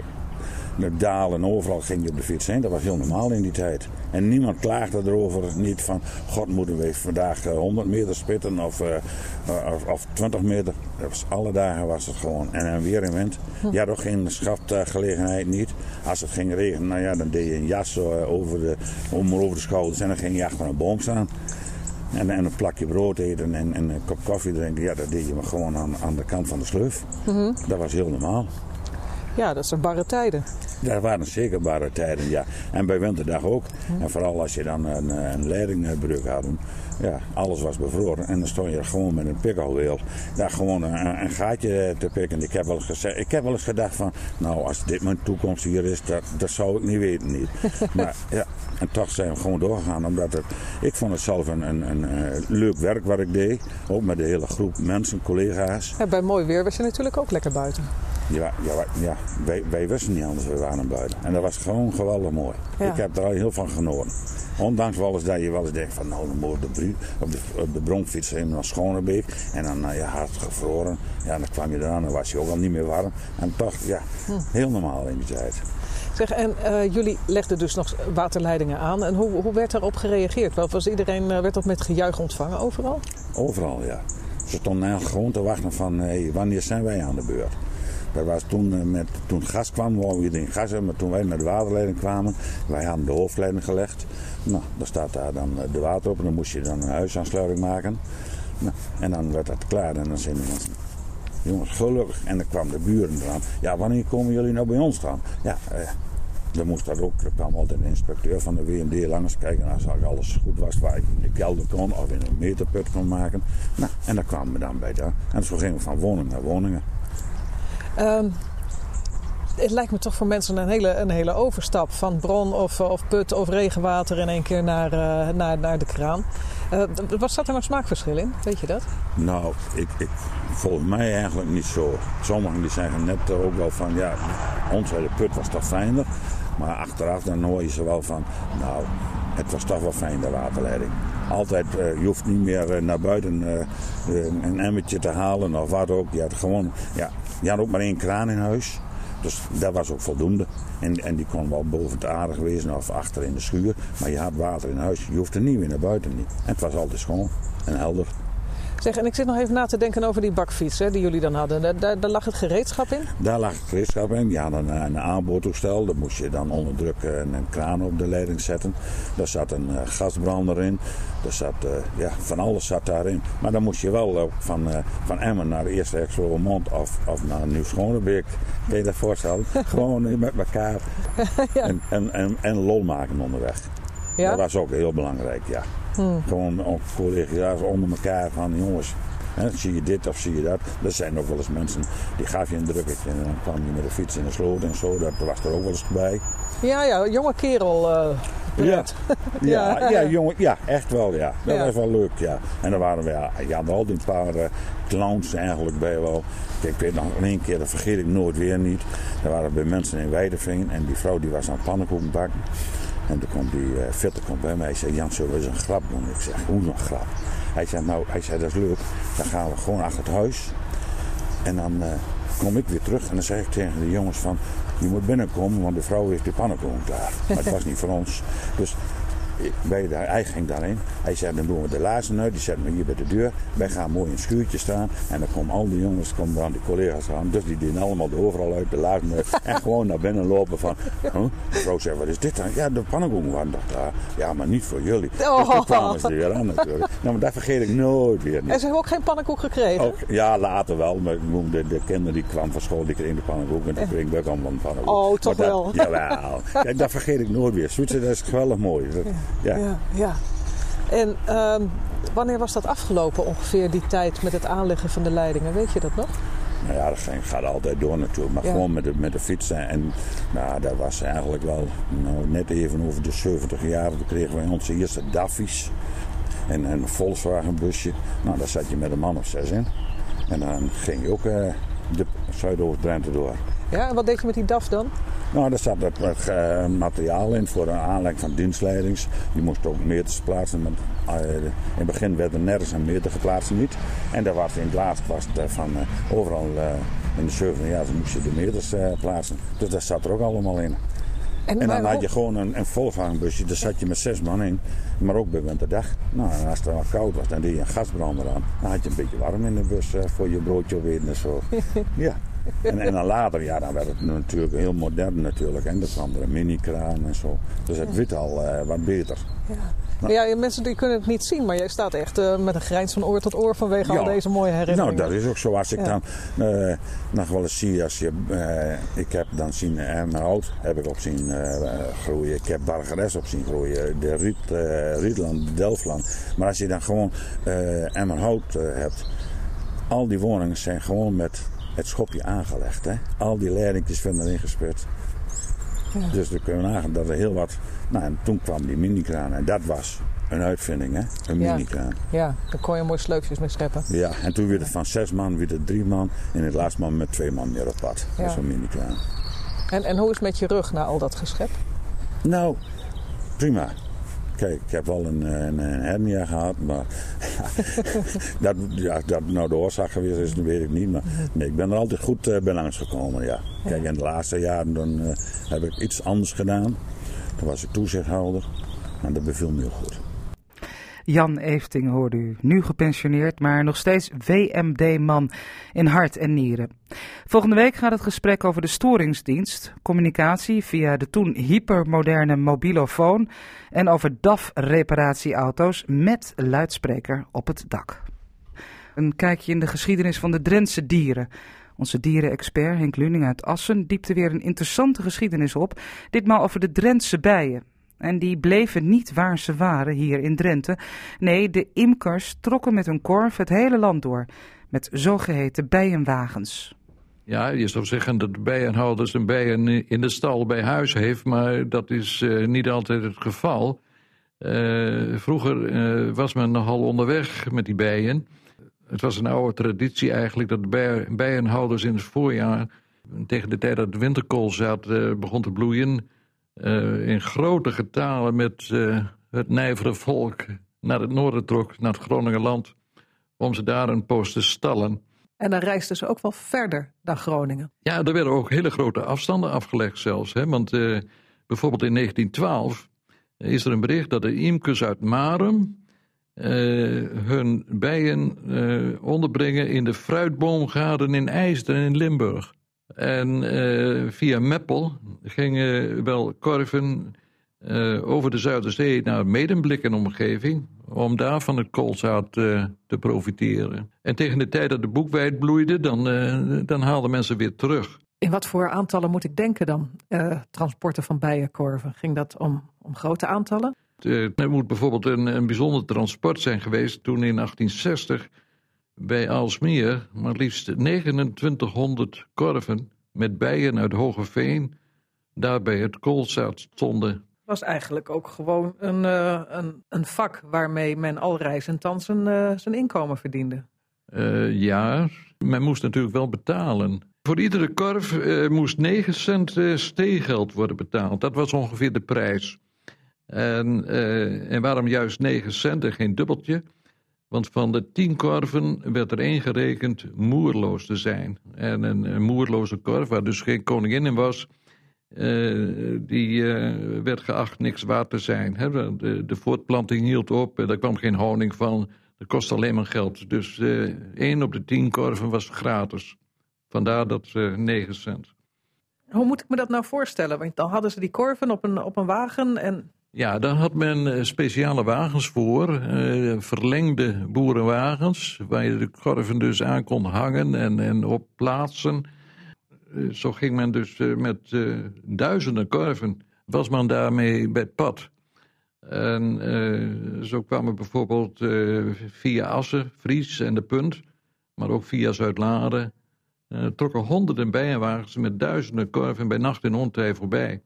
met dalen overal ging je op de fiets heen. Dat was heel normaal in die tijd. En niemand klaagde erover niet van... God, moeten we vandaag 100 eh, meter spitten of, uh, of, of, 20 meter. Dat was, alle dagen was het gewoon. En dan weer in wind. Hm. Je had ook geen schaftgelegenheid niet. Als het ging regenen, nou ja, dan deed je een jas over de, om over de schouders. En dan ging je achter een boom staan. En, en, een plakje brood eten en, en, een kop koffie drinken. Ja, dat deed je maar gewoon aan, aan de kant van de sleuf. Mm -hmm. Dat was heel normaal. Ja, dat zijn barre tijden. Dat waren zeker barre tijden, ja. En bij winterdag ook. En vooral als je dan een, een leidingbreuk had. Ja, alles was bevroren. En dan stond je gewoon met een pikkelweel. Daar gewoon een, een, gaatje te pikken. Ik heb, wel eens gezegd, ik heb wel eens gedacht van... Nou, als dit mijn toekomst hier is, dat, dat zou ik niet weten. Niet. maar ja, en toch zijn we gewoon doorgegaan. Omdat het, ik vond het zelf een, een leuk werk wat ik deed. Ook met de hele groep mensen, collega's. Ja, bij mooi weer was je natuurlijk ook lekker buiten. Ja, ja, ja wij, wij wisten niet anders, we waren buiten. En dat was gewoon geweldig mooi. Ja. Ik heb er al heel van genoten. Ondanks wel eens dat je wel eens denkt van nou, dan moet op de, op de, op de bronfiets heen naar Schonebeek. En dan nou, je hart gevroren. Ja, dan kwam je eraan en was je ook al niet meer warm. En toch, ja, hm. heel normaal in die tijd. Zeg, en uh, jullie legden dus nog waterleidingen aan. En hoe, hoe werd daarop gereageerd? Wel, was iedereen, uh, werd dat met gejuich ontvangen overal? Overal, ja. Ze stonden eigenlijk gewoon te wachten van hey, wanneer zijn wij aan de beurt? Dat was toen, uh, met, toen gas kwam, wou iedereen gas hebben. Maar toen wij met de waterleiding kwamen, wij hadden de hoofdleiding gelegd. Nou, dan staat daar dan de water op en dan moest je dan een huisaansluiting maken. Nou, en dan werd dat klaar en dan zijn de jongens, gelukkig. En dan kwam de buren eraan. Ja, wanneer komen jullie nou bij ons staan? Ja, eh, dan moest dat ook, er kwam altijd een inspecteur van de WMD langs kijken als alles goed was, waar ik in de kelder kon of in een meterput kon maken. Nou, en dan kwamen we dan bij daar. En zo gingen we van woning naar woningen. Um, het lijkt me toch voor mensen een hele, een hele overstap van bron of, of put of regenwater in één keer naar, uh, naar, naar de kraan. Uh, wat zat er nou smaakverschil in? Weet je dat? Nou, ik, ik, volgens mij eigenlijk niet zo. Sommigen die zeggen net ook wel van ja, ons hele put was toch fijner. Maar achteraf dan hoor je ze wel van, nou, het was toch wel fijn de waterleiding. Altijd, uh, je hoeft niet meer uh, naar buiten uh, een emmertje te halen of wat ook. Je had gewoon, ja, je had ook maar één kraan in huis. Dus dat was ook voldoende. En, en die kon wel boven het aardig wezen of achter in de schuur. Maar je had water in huis. Je hoefde niet meer naar buiten. Niet. En het was altijd schoon en helder. Zeg, en ik zit nog even na te denken over die bakfiets hè, die jullie dan hadden. Daar, daar, daar lag het gereedschap in? Daar lag het gereedschap in. Je had een, een aanboortoestel. Daar moest je dan onder druk eh, een, een kraan op de leiding zetten. Daar zat een uh, gasbrander in. Daar zat, uh, ja, van alles zat daarin. Maar dan moest je wel uh, van, van Emmen naar de eerste Exelmond of, of naar Nieuw-Schonebeek. Kun je dat voorstellen? Gewoon met elkaar. ja. en, en, en, en lol maken onderweg. Ja? Dat was ook heel belangrijk, ja. Hmm. Gewoon ook collega's onder elkaar van jongens. Hè, zie je dit of zie je dat? Er zijn ook wel eens mensen die gaf je een drukketje en dan kwam je met de fiets in de sloot en zo. Dat was er ook wel eens bij. Ja, ja, jonge kerel. Uh, ja. ja, ja, ja, jongen, ja, echt wel, ja. Dat ja. was wel leuk, ja. En dan waren we, ja, je had al die paar uh, clowns eigenlijk bij wel. Kijk, ik weet nog één keer, dat vergeet ik nooit weer niet. Daar waren bij mensen in Weideveen en die vrouw die was aan pannenkoeken bakken. En toen kwam die uh, bij mij. Hij zei, Jan, zullen we eens een grap doen? Ik zeg, hoe een grap? Hij zei, nou, hij zei, dat is leuk. Dan gaan we gewoon achter het huis. En dan uh, kom ik weer terug. En dan zeg ik tegen de jongens van, je moet binnenkomen, want de vrouw heeft de pannenkoek klaar. Maar het was niet voor ons. Dus wij, hij ging daarin. Hij zei, dan doen we de laarzen uit. Die zetten we hier bij de deur. Wij gaan mooi in het schuurtje staan. En dan komen al die jongens, komen dan die collega's aan. Dus die doen allemaal de overal uit, de laarzen uit. En gewoon naar binnen lopen van... Huh? De vrouw zei, wat is dit dan? Ja, de pannenkoeken waren toch daar. Ja, maar niet voor jullie. Dus toen kwamen ze weer aan natuurlijk. Nou, maar dat vergeet ik nooit weer niet. En ze hebben ook geen pannenkoek gekregen? Ook, ja, later wel. Maar de, de kinderen die kwamen van school, die kregen de pannenkoek. En toen kreeg ik ook allemaal een pannenkoek. Oh, toch dat, wel? Jawel. Kijk, dat vergeet ik nooit weer. Zwitser, dat is geweldig mooi. Dat, ja. Ja. ja. En um, wanneer was dat afgelopen ongeveer, die tijd met het aanleggen van de leidingen? Weet je dat nog? Nou ja, dat gaat altijd door natuurlijk. Maar ja. gewoon met de, met de fietsen. En nou, dat was eigenlijk wel nou, net even over de 70 jaar. Toen kregen wij onze eerste Daffies. En een Volkswagen busje. Nou, daar zat je met een man of zes in. En dan ging je ook uh, de Zuidoost-Drenthe door. Ja, en wat deed je met die DAF dan? Nou, daar zat uh, materiaal in voor de aanleg van dienstleidings. Die moest ook meters plaatsen. Uh, in het begin werden nergens een meter geplaatst niet. En daar was in het laatst was het van uh, overal in de 70 jaar moest je de meters plaatsen. Dus dat zat er ook allemaal in. En, en dan had je gewoon een, een Volkswagenbusje, daar zat je met zes man in. Maar ook bij winterdag. Nou, en als het dan koud was, dan deed je een gasbrander aan. Dan had je een beetje warm in de bus voor je broodje opeten en zo. ja. En, en dan later, ja, dan werd het natuurlijk heel modern natuurlijk. En er een mini-kraan en zo. Dus het werd al uh, wat beter. Ja. Nou, ja, mensen die kunnen het niet zien, maar jij staat echt uh, met een grijns van oor tot oor vanwege ja. al deze mooie herinneringen. Nou, dat is ook zo. Als ik ja. dan uh, nog wel eens zie, als je, ik heb dan zien Emmerhout, heb ik op zien groeien. Ik heb Bargeres op zien groeien, de Riet, Rietland, de Delftland. Maar als je dan gewoon Emmerhout hebt, al die woningen zijn gewoon met het schopje aangelegd. Hè? Al die leidingjes werden erin gespeeld. Ja. Dus dan kunnen we nagaan dat er heel wat... Nou, en toen kwam die minikraan en dat was een uitvinding, hè? Een ja. minikraan. Ja, daar kon je mooi sleupjes mee scheppen. Ja, en toen werd het van zes man, het drie man. En het laatste man met twee man meer op pad. Ja. Dat is een minikraan. En, en hoe is het met je rug na al dat geschep? Nou, prima. Kijk, ik heb wel een, een, een hernia gehad, maar dat, ja, dat nou de oorzaak geweest is, dat weet ik niet. Maar nee, ik ben er altijd goed uh, bij langs gekomen, ja. Kijk, in de laatste jaren dan, uh, heb ik iets anders gedaan. Toen was ik toezichthouder en dat beviel me heel goed. Jan Efting hoorde u, nu gepensioneerd, maar nog steeds WMD-man in hart en nieren. Volgende week gaat het gesprek over de storingsdienst, communicatie via de toen hypermoderne mobilofoon en over DAF-reparatieauto's met luidspreker op het dak. Een kijkje in de geschiedenis van de Drentse dieren. Onze dierenexpert Henk Luning uit Assen diepte weer een interessante geschiedenis op, ditmaal over de Drentse bijen. En die bleven niet waar ze waren hier in Drenthe. Nee, de imkers trokken met hun korf het hele land door. Met zogeheten bijenwagens. Ja, je zou zeggen dat de bijenhouders een bijen in de stal bij huis heeft. Maar dat is uh, niet altijd het geval. Uh, vroeger uh, was men nogal onderweg met die bijen. Het was een oude traditie eigenlijk dat de bijen, bijenhouders in het voorjaar... tegen de tijd dat de winterkool zat, begon te bloeien uh, in grote getalen met uh, het nijvere volk naar het noorden trok, naar het Groningenland, om ze daar een poos te stallen. En dan reisden ze ook wel verder dan Groningen. Ja, er werden ook hele grote afstanden afgelegd zelfs. Hè? Want eh, bijvoorbeeld in 1912 is er een bericht dat de imkers uit Marum eh, hun bijen eh, onderbrengen in de fruitboomgaarden in IJsden in Limburg. En eh, via Meppel gingen wel korven eh, over de Zuiderzee naar Medemblik en omgeving. Om daar van het koolzaad eh, te profiteren. En tegen de tijd dat de boekwijd bloeide, dan, dan haalden mensen weer terug. In wat voor aantallen moet ik denken dan? Transporten van bijenkorven. Ging dat om, om grote aantallen? Er moet bijvoorbeeld een, een bijzonder transport zijn geweest toen in 1860 bij Aalsmeer maar liefst 2900 korven met bijen uit Hogeveen daar bij het koolzaad stonden. was eigenlijk ook gewoon een, eh, een, een vak waarmee men al reizend dan zijn, eh, zijn inkomen verdiende. Eh, ja, men moest natuurlijk wel betalen. Voor iedere korf moest 9 cent steegeld worden betaald. Dat was ongeveer de prijs. En, en waarom juist 9 cent en geen dubbeltje? Want van de 10 korven werd er één gerekend moerloos te zijn. En een, moerloze korf, waar dus geen koningin in was, eh, die eh, werd geacht niks waard te zijn. De, de voortplanting hield op en er kwam geen honing van. Dat kostte alleen maar geld. Dus eh één op de tien korven was gratis. Vandaar dat 9 cent. Hoe moet ik me dat nou voorstellen? Want dan hadden ze die korven op een, op een wagen en Ja, daar had men eh, speciale wagens voor, eh, verlengde boerenwagens, waar je de korven dus aan kon hangen en, en op plaatsen. Eh, zo ging men dus met duizenden korven, was men daarmee bij het pad. En zo kwamen bijvoorbeeld via Assen, Fries en de Punt, maar ook via Zuidlaren, trokken honderden bijenwagens met duizenden korven bij nacht en ontij voorbij.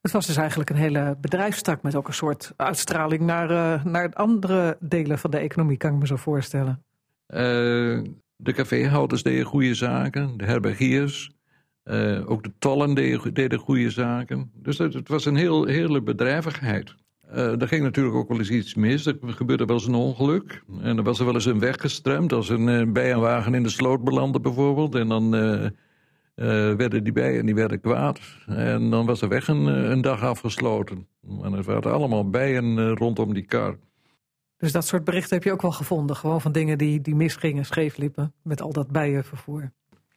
Het was dus eigenlijk een hele bedrijfstak met ook een soort uitstraling naar, eh, naar andere delen van de economie, kan ik me zo voorstellen. Eh, de caféhouders deden goede zaken, de herbergiers, eh, ook de tollen deden, goede zaken. Dus het, was een heel, hele bedrijvigheid. Eh, er ging natuurlijk ook wel eens iets mis. Er gebeurde wel eens een ongeluk. En er was er wel eens een weg gestremd. Als een bijenwagen in de sloot belandde bijvoorbeeld. En dan werden die bijen die werden kwaad. En dan was de weg een, eh, een dag afgesloten. En er waren allemaal bijen eh, rondom die kar. Dus dat soort berichten heb je ook wel gevonden. Gewoon van dingen die, die misgingen, scheef liepen met al dat bijenvervoer.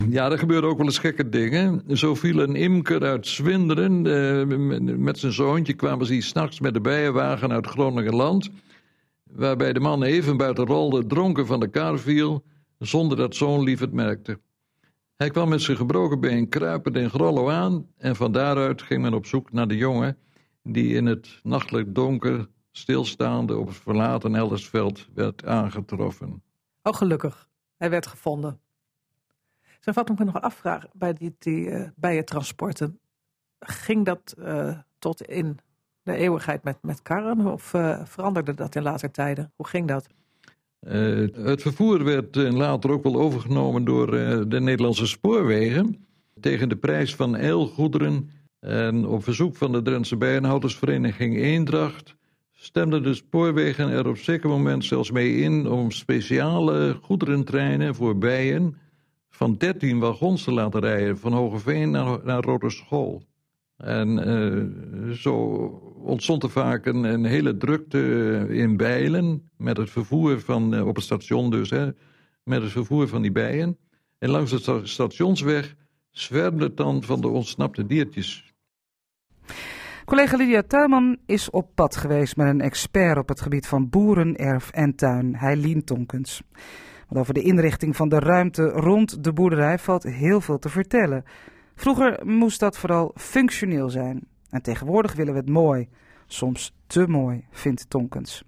Ja, er gebeurden ook wel eens gekke dingen. Zo viel een imker uit Zwinderen. eh, met- met zijn zoontje kwamen ze s'nachts met de bijenwagen uit Groningenland. Waarbij de man even buiten rolde, dronken van de kar viel. Zonder dat zoon lief het merkte. Hij kwam met zijn gebroken been kruipend in Grollo aan. En van daaruit ging men op zoek naar de jongen. die in het nachtelijk donker stilstaande op het verlaten Eldersveld werd aangetroffen. Oh, gelukkig. Hij werd gevonden. Zeg, wat ik me nog afvraag bij die, die eh, bijentransporten. Ging dat eh, tot in de eeuwigheid met, met karren of eh, veranderde dat in later tijden? Hoe ging dat? Eh, het vervoer werd eh, later ook wel overgenomen door eh, de Nederlandse spoorwegen. Tegen de prijs van eilgoederen. En op verzoek van de Drentse Bijenhoudersvereniging Eendracht stemden de spoorwegen er op zeker moment zelfs mee in om speciale goederentreinen voor bijen van 13 wagons te laten rijden van Hogeveen naar, naar Roterschool. En zo ontstond er vaak een, een hele drukte in Bijlen met het vervoer van, eh, op het station dus, hè, met het vervoer van die bijen. En langs de sta- stationsweg zwermde het dan van de ontsnapte diertjes. Collega Lydia Tuinman is op pad geweest met een expert op het gebied van boeren, erf en tuin, Heilien Tonkens. Want over de inrichting van de ruimte rond de boerderij valt heel veel te vertellen. Vroeger moest dat vooral functioneel zijn. En tegenwoordig willen we het mooi. Soms te mooi, vindt Tonkens.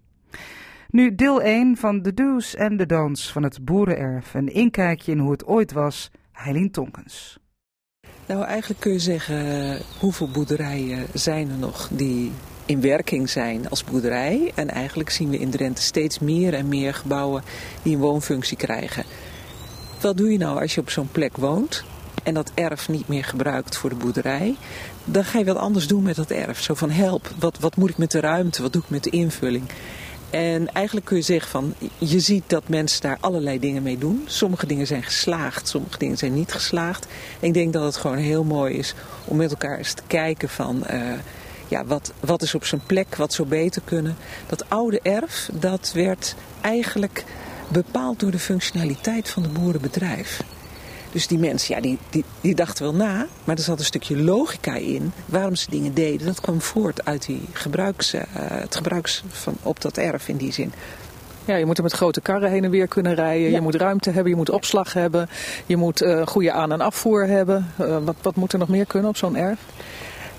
Nu deel 1 van de do's en de don'ts van het boerenerf. Een inkijkje in hoe het ooit was. Heilien Tonkens. Nou, eigenlijk kun je zeggen, hoeveel boerderijen zijn er nog die in werking zijn als boerderij? En eigenlijk zien we in Drenthe steeds meer en meer gebouwen die een woonfunctie krijgen. Wat doe je nou als je op zo'n plek woont en dat erf niet meer gebruikt voor de boerderij? Dan ga je wat anders doen met dat erf. Zo van help, wat, wat moet ik met de ruimte, wat doe ik met de invulling? En eigenlijk kun je zeggen van, je ziet dat mensen daar allerlei dingen mee doen. Sommige dingen zijn geslaagd, sommige dingen zijn niet geslaagd. Ik denk dat het gewoon heel mooi is om met elkaar eens te kijken van, eh, ja, wat, wat is op zijn plek, wat zou beter kunnen. Dat oude erf, dat werd eigenlijk bepaald door de functionaliteit van het boerenbedrijf. Dus die mensen, ja, die, die, die dachten wel na, maar er zat een stukje logica in waarom ze dingen deden. Dat kwam voort uit die gebruiks, eh, het gebruiks van, op dat erf in die zin. Ja, je moet er met grote karren heen en weer kunnen rijden. Je moet ruimte hebben, je moet opslag hebben. Je moet eh, goede aan- en afvoer hebben. Eh, wat, wat moet er nog meer kunnen op zo'n erf?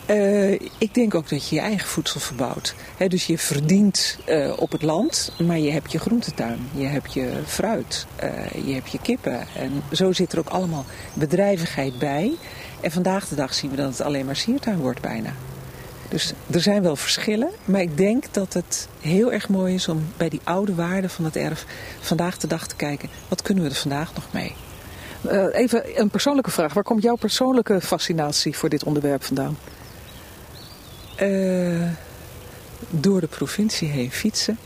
Eh, ik denk ook dat je je eigen voedsel verbouwt. Dus je verdient eh, op het land, maar je hebt je groentetuin, je hebt je fruit, eh, je hebt je kippen. En zo zit er ook allemaal bedrijvigheid bij. En vandaag de dag zien we dat het alleen maar siertuin wordt bijna. Dus er zijn wel verschillen, maar ik denk dat het heel erg mooi is om bij die oude waarden van het erf vandaag de dag te kijken. Wat kunnen we er vandaag nog mee? Even een persoonlijke vraag. Waar komt jouw persoonlijke fascinatie voor dit onderwerp vandaan? Eh, door de provincie heen fietsen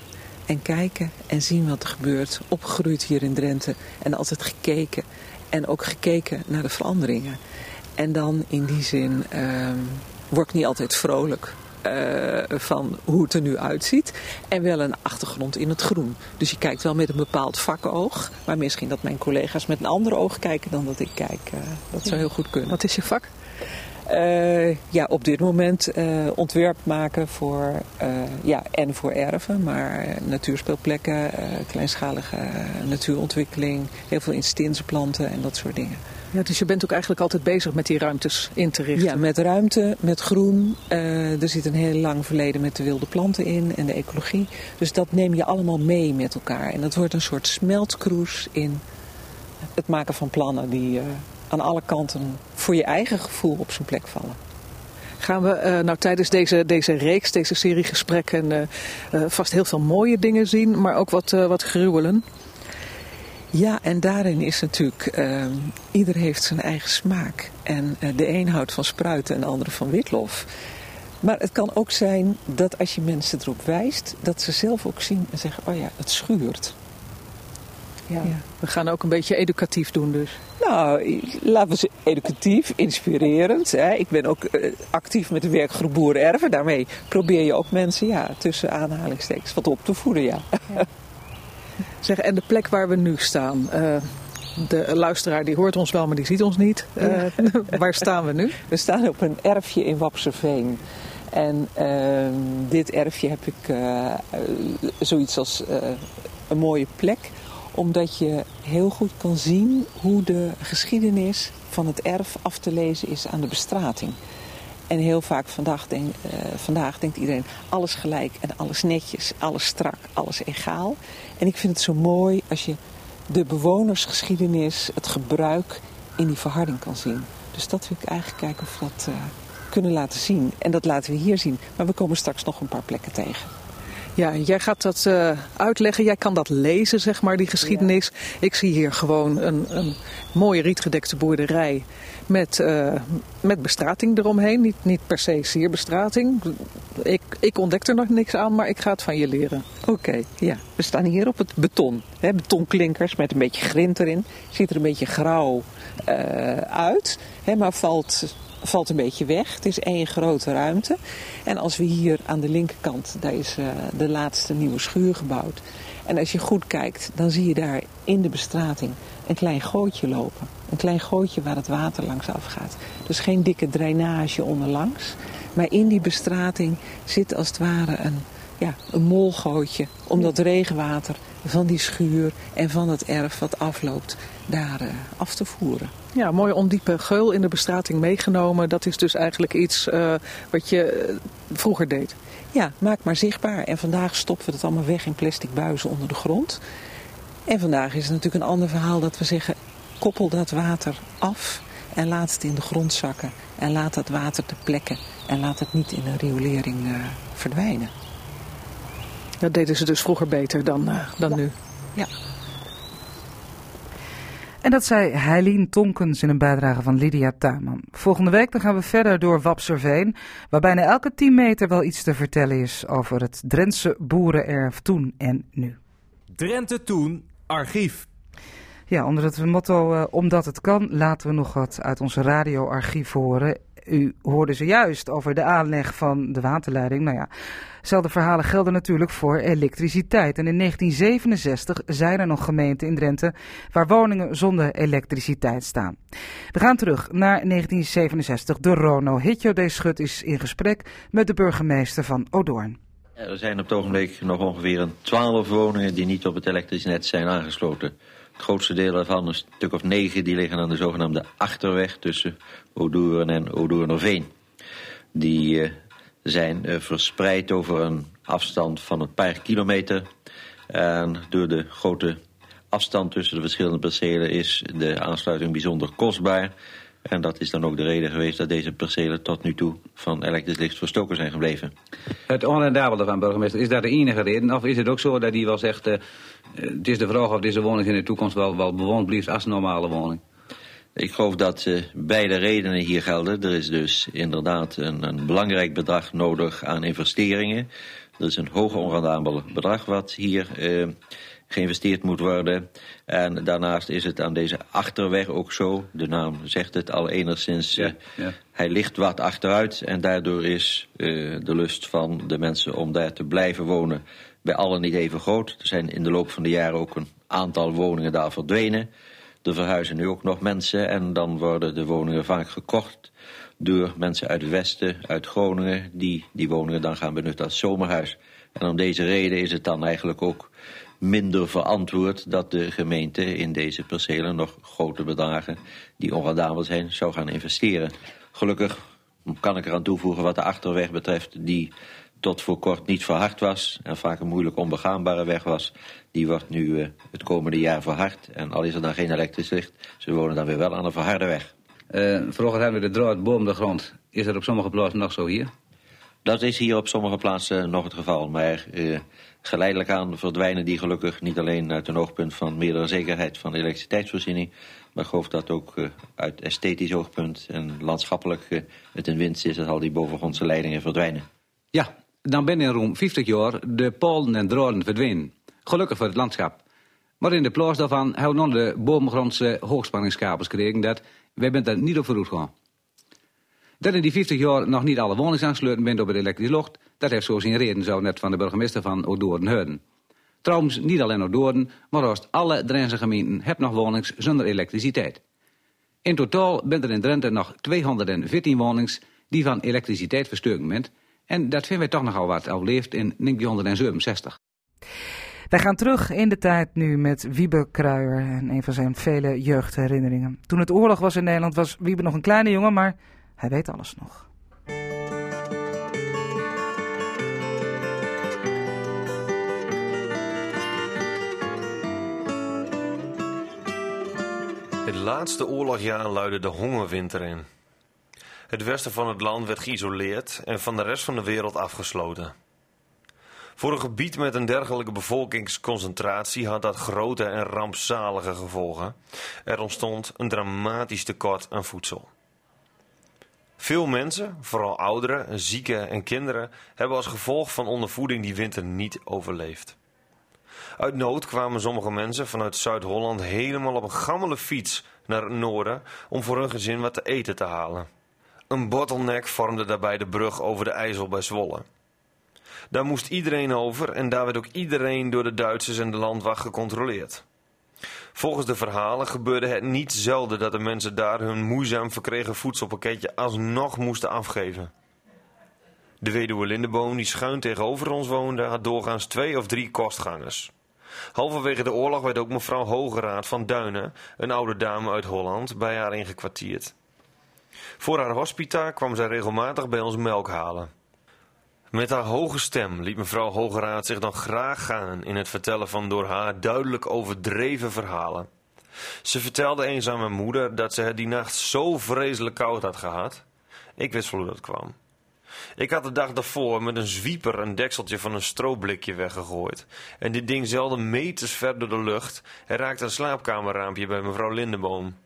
en kijken en zien wat er gebeurt. Opgegroeid hier in Drenthe en altijd gekeken. En ook gekeken naar de veranderingen. En dan in die zin ehm, word ik niet altijd vrolijk eh, van hoe het er nu uitziet. En wel een achtergrond in het groen. Dus je kijkt wel met een bepaald vakoog. Maar misschien dat mijn collega's met een ander oog kijken dan dat ik kijk. eh, dat zou heel goed kunnen. Wat is je vak? Eh, ja, op dit moment eh, ontwerp maken voor, eh, ja, en voor erven, maar natuurspeelplekken, kleinschalige natuurontwikkeling, heel veel instinse planten en dat soort dingen. Ja, dus je bent ook eigenlijk altijd bezig met die ruimtes in te richten. Ja, met ruimte, met groen. Er zit een heel lang verleden met de wilde planten in en de ecologie. Dus dat neem je allemaal mee met elkaar. En dat wordt een soort smeltkroes in het maken van plannen die aan alle kanten voor je eigen gevoel op zijn plek vallen. Gaan we eh, nou tijdens deze, deze reeks, deze serie gesprekken, eh, eh, vast heel veel mooie dingen zien, maar ook wat, wat gruwelen? Ja, en daarin is natuurlijk, ieder heeft zijn eigen smaak. En de een houdt van spruiten en de andere van witlof. Maar het kan ook zijn dat als je mensen erop wijst, dat ze zelf ook zien en zeggen, oh ja, het schuurt. Ja. We gaan ook een beetje educatief doen dus. Nou, laten we ze educatief, inspirerend. Hè. Ik ben ook eh, actief met de werkgroep Boeren Erven. Daarmee probeer je ook mensen ja, tussen aanhalingstekens wat op te voeden. Ja. Zeg, en de plek waar we nu staan, eh, de luisteraar die hoort ons wel, maar die ziet ons niet. Eh, waar staan we nu? We staan op een erfje in Wapserveen. En ehm, dit erfje heb ik zoiets als eh, een mooie plek. Omdat je heel goed kan zien hoe de geschiedenis van het erf af te lezen is aan de bestrating. En heel vaak vandaag, denk, eh, vandaag denkt iedereen alles gelijk en alles netjes, alles strak, alles egaal. En ik vind het zo mooi als je de bewonersgeschiedenis, het gebruik in die verharding kan zien. Dus dat wil ik eigenlijk kijken of we dat eh, kunnen laten zien. En dat laten we hier zien. Maar we komen straks nog een paar plekken tegen. Ja, jij gaat dat eh, uitleggen. Jij kan dat lezen, zeg maar, die geschiedenis. Ik zie hier gewoon een, een mooie rietgedekte boerderij met, eh, met bestrating eromheen. Niet, niet per se sierbestrating. Ik, ik ontdek er nog niks aan, maar ik ga het van je leren. Oké, ja. We staan hier op het beton. Hè, betonklinkers met een beetje grind erin. Ziet er een beetje grauw eh, uit, hè, maar valt, valt een beetje weg. Het is één grote ruimte. En als we hier aan de linkerkant, daar is eh, de laatste nieuwe schuur gebouwd. En als je goed kijkt, dan zie je daar in de bestrating een klein gootje lopen. Een klein gootje waar het water langs afgaat. Dus geen dikke drainage onderlangs. Maar in die bestrating zit als het ware een, ja, een molgootje. Om dat regenwater van die schuur en van het erf wat afloopt, daar eh, af te voeren. Ja, mooi ondiepe geul in de bestrating meegenomen. Dat is dus eigenlijk iets eh, wat je eh, vroeger deed. Ja, maak maar zichtbaar. En vandaag stoppen we het allemaal weg in plastic buizen onder de grond. En vandaag is het natuurlijk een ander verhaal dat we zeggen... koppel dat water af en laat het in de grond zakken. En laat dat water te plekken. En laat het niet in een riolering verdwijnen. Dat deden ze dus vroeger beter dan, dan nu. Ja. En dat zei Heilien Tonkens in een bijdrage van Lydia Tuinman. Volgende week dan gaan we verder door Wapserveen, waar bijna elke 10 meter wel iets te vertellen is over het Drentse boerenerf toen en nu. Drenthe Toen, archief. Ja, onder het motto uh, Omdat het kan, laten we nog wat uit onze radioarchief horen. U hoorde zojuist over de aanleg van de waterleiding. Nou ja, dezelfde verhalen gelden natuurlijk voor elektriciteit. En in 1967 zijn er nog gemeenten in Drenthe waar woningen zonder elektriciteit staan. We gaan terug naar 1967. De Rono Hitjo de Schut is in gesprek met de burgemeester van Odoorn. Er zijn op het ogenblik nog ongeveer een 12 woningen die niet op het elektrisch net zijn aangesloten. Het grootste deel daarvan, een stuk of negen, die liggen aan de zogenaamde achterweg tussen Odoorn en Odoornerveen. Die uh, zijn uh, verspreid over een afstand van een paar kilometer. En door de grote afstand tussen de verschillende percelen is de aansluiting bijzonder kostbaar. En dat is dan ook de reden geweest dat deze percelen tot nu toe van elektrisch licht verstoken zijn gebleven. Het onrendabele van burgemeester, is dat de enige reden? Of is het ook zo dat hij wel zegt, uh, het is de vraag of deze woning in de toekomst wel, wel bewoond blijft als een normale woning? Ik geloof dat uh, beide redenen hier gelden. Er is dus inderdaad een, een belangrijk bedrag nodig aan investeringen. Er is een hoog onrendabel bedrag wat hier uh, geïnvesteerd moet worden. En daarnaast is het aan deze achterweg ook zo, de naam zegt het al enigszins, ja, ja. hij ligt wat achteruit en daardoor is uh, de lust van de mensen om daar te blijven wonen bij allen niet even groot. Er zijn in de loop van de jaren ook een aantal woningen daar verdwenen. Er verhuizen nu ook nog mensen en dan worden de woningen vaak gekocht door mensen uit het westen, uit Groningen, die die woningen dan gaan benutten als zomerhuis. En om deze reden is het dan eigenlijk ook minder verantwoord dat de gemeente in deze percelen nog grote bedragen die onrendabel zijn zou gaan investeren. Gelukkig kan ik eraan toevoegen wat de achterweg betreft die tot voor kort niet verhard was en vaak een moeilijk onbegaanbare weg was. Die wordt nu uh, het komende jaar verhard en al is er dan geen elektrisch licht, ze wonen dan weer wel aan een verharde weg. Uh, vroeger hebben we de draad boven de grond. Is dat op sommige plaatsen nog zo hier? Dat is hier op sommige plaatsen nog het geval, maar uh, geleidelijk aan verdwijnen die gelukkig niet alleen uit een oogpunt van meerdere zekerheid van de elektriciteitsvoorziening, maar ik geloof dat ook uh, uit esthetisch oogpunt en landschappelijk uh, het in winst is dat al die bovengrondse leidingen verdwijnen. Ja, dan ben in Roem 50 jaar de polen en draden verdwenen. Gelukkig voor het landschap. Maar in de plaats daarvan nog de bovengrondse hoogspanningskabels gekregen dat wij bent daar niet op vooruit gaan. Dat in die 50 jaar nog niet alle woningen aansluiten bent op het elektrisch lucht, dat heeft zo zijn reden, zo net van de burgemeester van Odoorn Heuden. Trouwens, niet alleen Odoorn, maar haast alle Drentse gemeenten hebben nog woningen zonder elektriciteit. In totaal bent er in Drenthe nog 214 woningen die van elektriciteit verstukken bent. En dat vinden wij toch nogal wat al leeft in 1967. Wij gaan terug in de tijd nu met Wiebe Kruijer en een van zijn vele jeugdherinneringen. Toen het oorlog was in Nederland was Wiebe nog een kleine jongen, maar hij weet alles nog. Het laatste oorlogjaar luidde de hongerwinter in. Het westen van het land werd geïsoleerd en van de rest van de wereld afgesloten. Voor een gebied met een dergelijke bevolkingsconcentratie had dat grote en rampzalige gevolgen. Er ontstond een dramatisch tekort aan voedsel. Veel mensen, vooral ouderen, zieken en kinderen, hebben als gevolg van ondervoeding die winter niet overleefd. Uit nood kwamen sommige mensen vanuit Zuid-Holland helemaal op een gammele fiets naar het noorden om voor hun gezin wat te eten te halen. Een bottleneck vormde daarbij de brug over de IJssel bij Zwolle. Daar moest iedereen over en daar werd ook iedereen door de Duitsers en de landwacht gecontroleerd. Volgens de verhalen gebeurde het niet zelden dat de mensen daar hun moeizaam verkregen voedselpakketje alsnog moesten afgeven. De weduwe Lindeboom, die schuin tegenover ons woonde, had doorgaans twee of drie kostgangers. Halverwege de oorlog werd ook mevrouw Hogeraad van Duinen, een oude dame uit Holland, bij haar ingekwartierd. Voor haar hospita kwam zij regelmatig bij ons melk halen. Met haar hoge stem liet mevrouw Hogeraad zich dan graag gaan in het vertellen van door haar duidelijk overdreven verhalen. Ze vertelde eens aan mijn moeder dat ze het die nacht zo vreselijk koud had gehad. Ik wist wel hoe dat kwam. Ik had de dag daarvoor met een zwieper een dekseltje van een stroblikje weggegooid. En dit ding zeilde meters ver door de lucht en raakte een slaapkamerraampje bij mevrouw Lindeboom.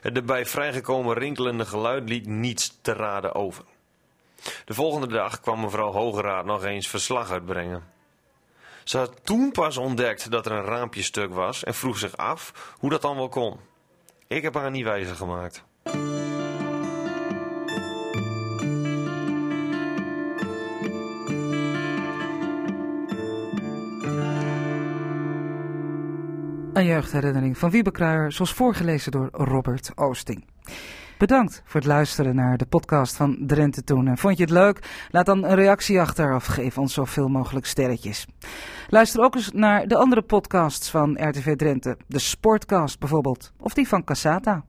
Het erbij vrijgekomen rinkelende geluid liet niets te raden over. De volgende dag kwam mevrouw Hogeraad nog eens verslag uitbrengen. Ze had toen pas ontdekt dat er een raampje stuk was en vroeg zich af hoe dat dan wel kon. Ik heb haar niet wijzer gemaakt. Een jeugdherinnering van Wiebe Kruijer, zoals voorgelezen door Robert Oosting. Bedankt voor het luisteren naar de podcast van Drenthe Toen. En vond je het leuk? Laat dan een reactie achter of geef ons zoveel mogelijk sterretjes. Luister ook eens naar de andere podcasts van RTV Drenthe. De Sportcast bijvoorbeeld, of die van Casata.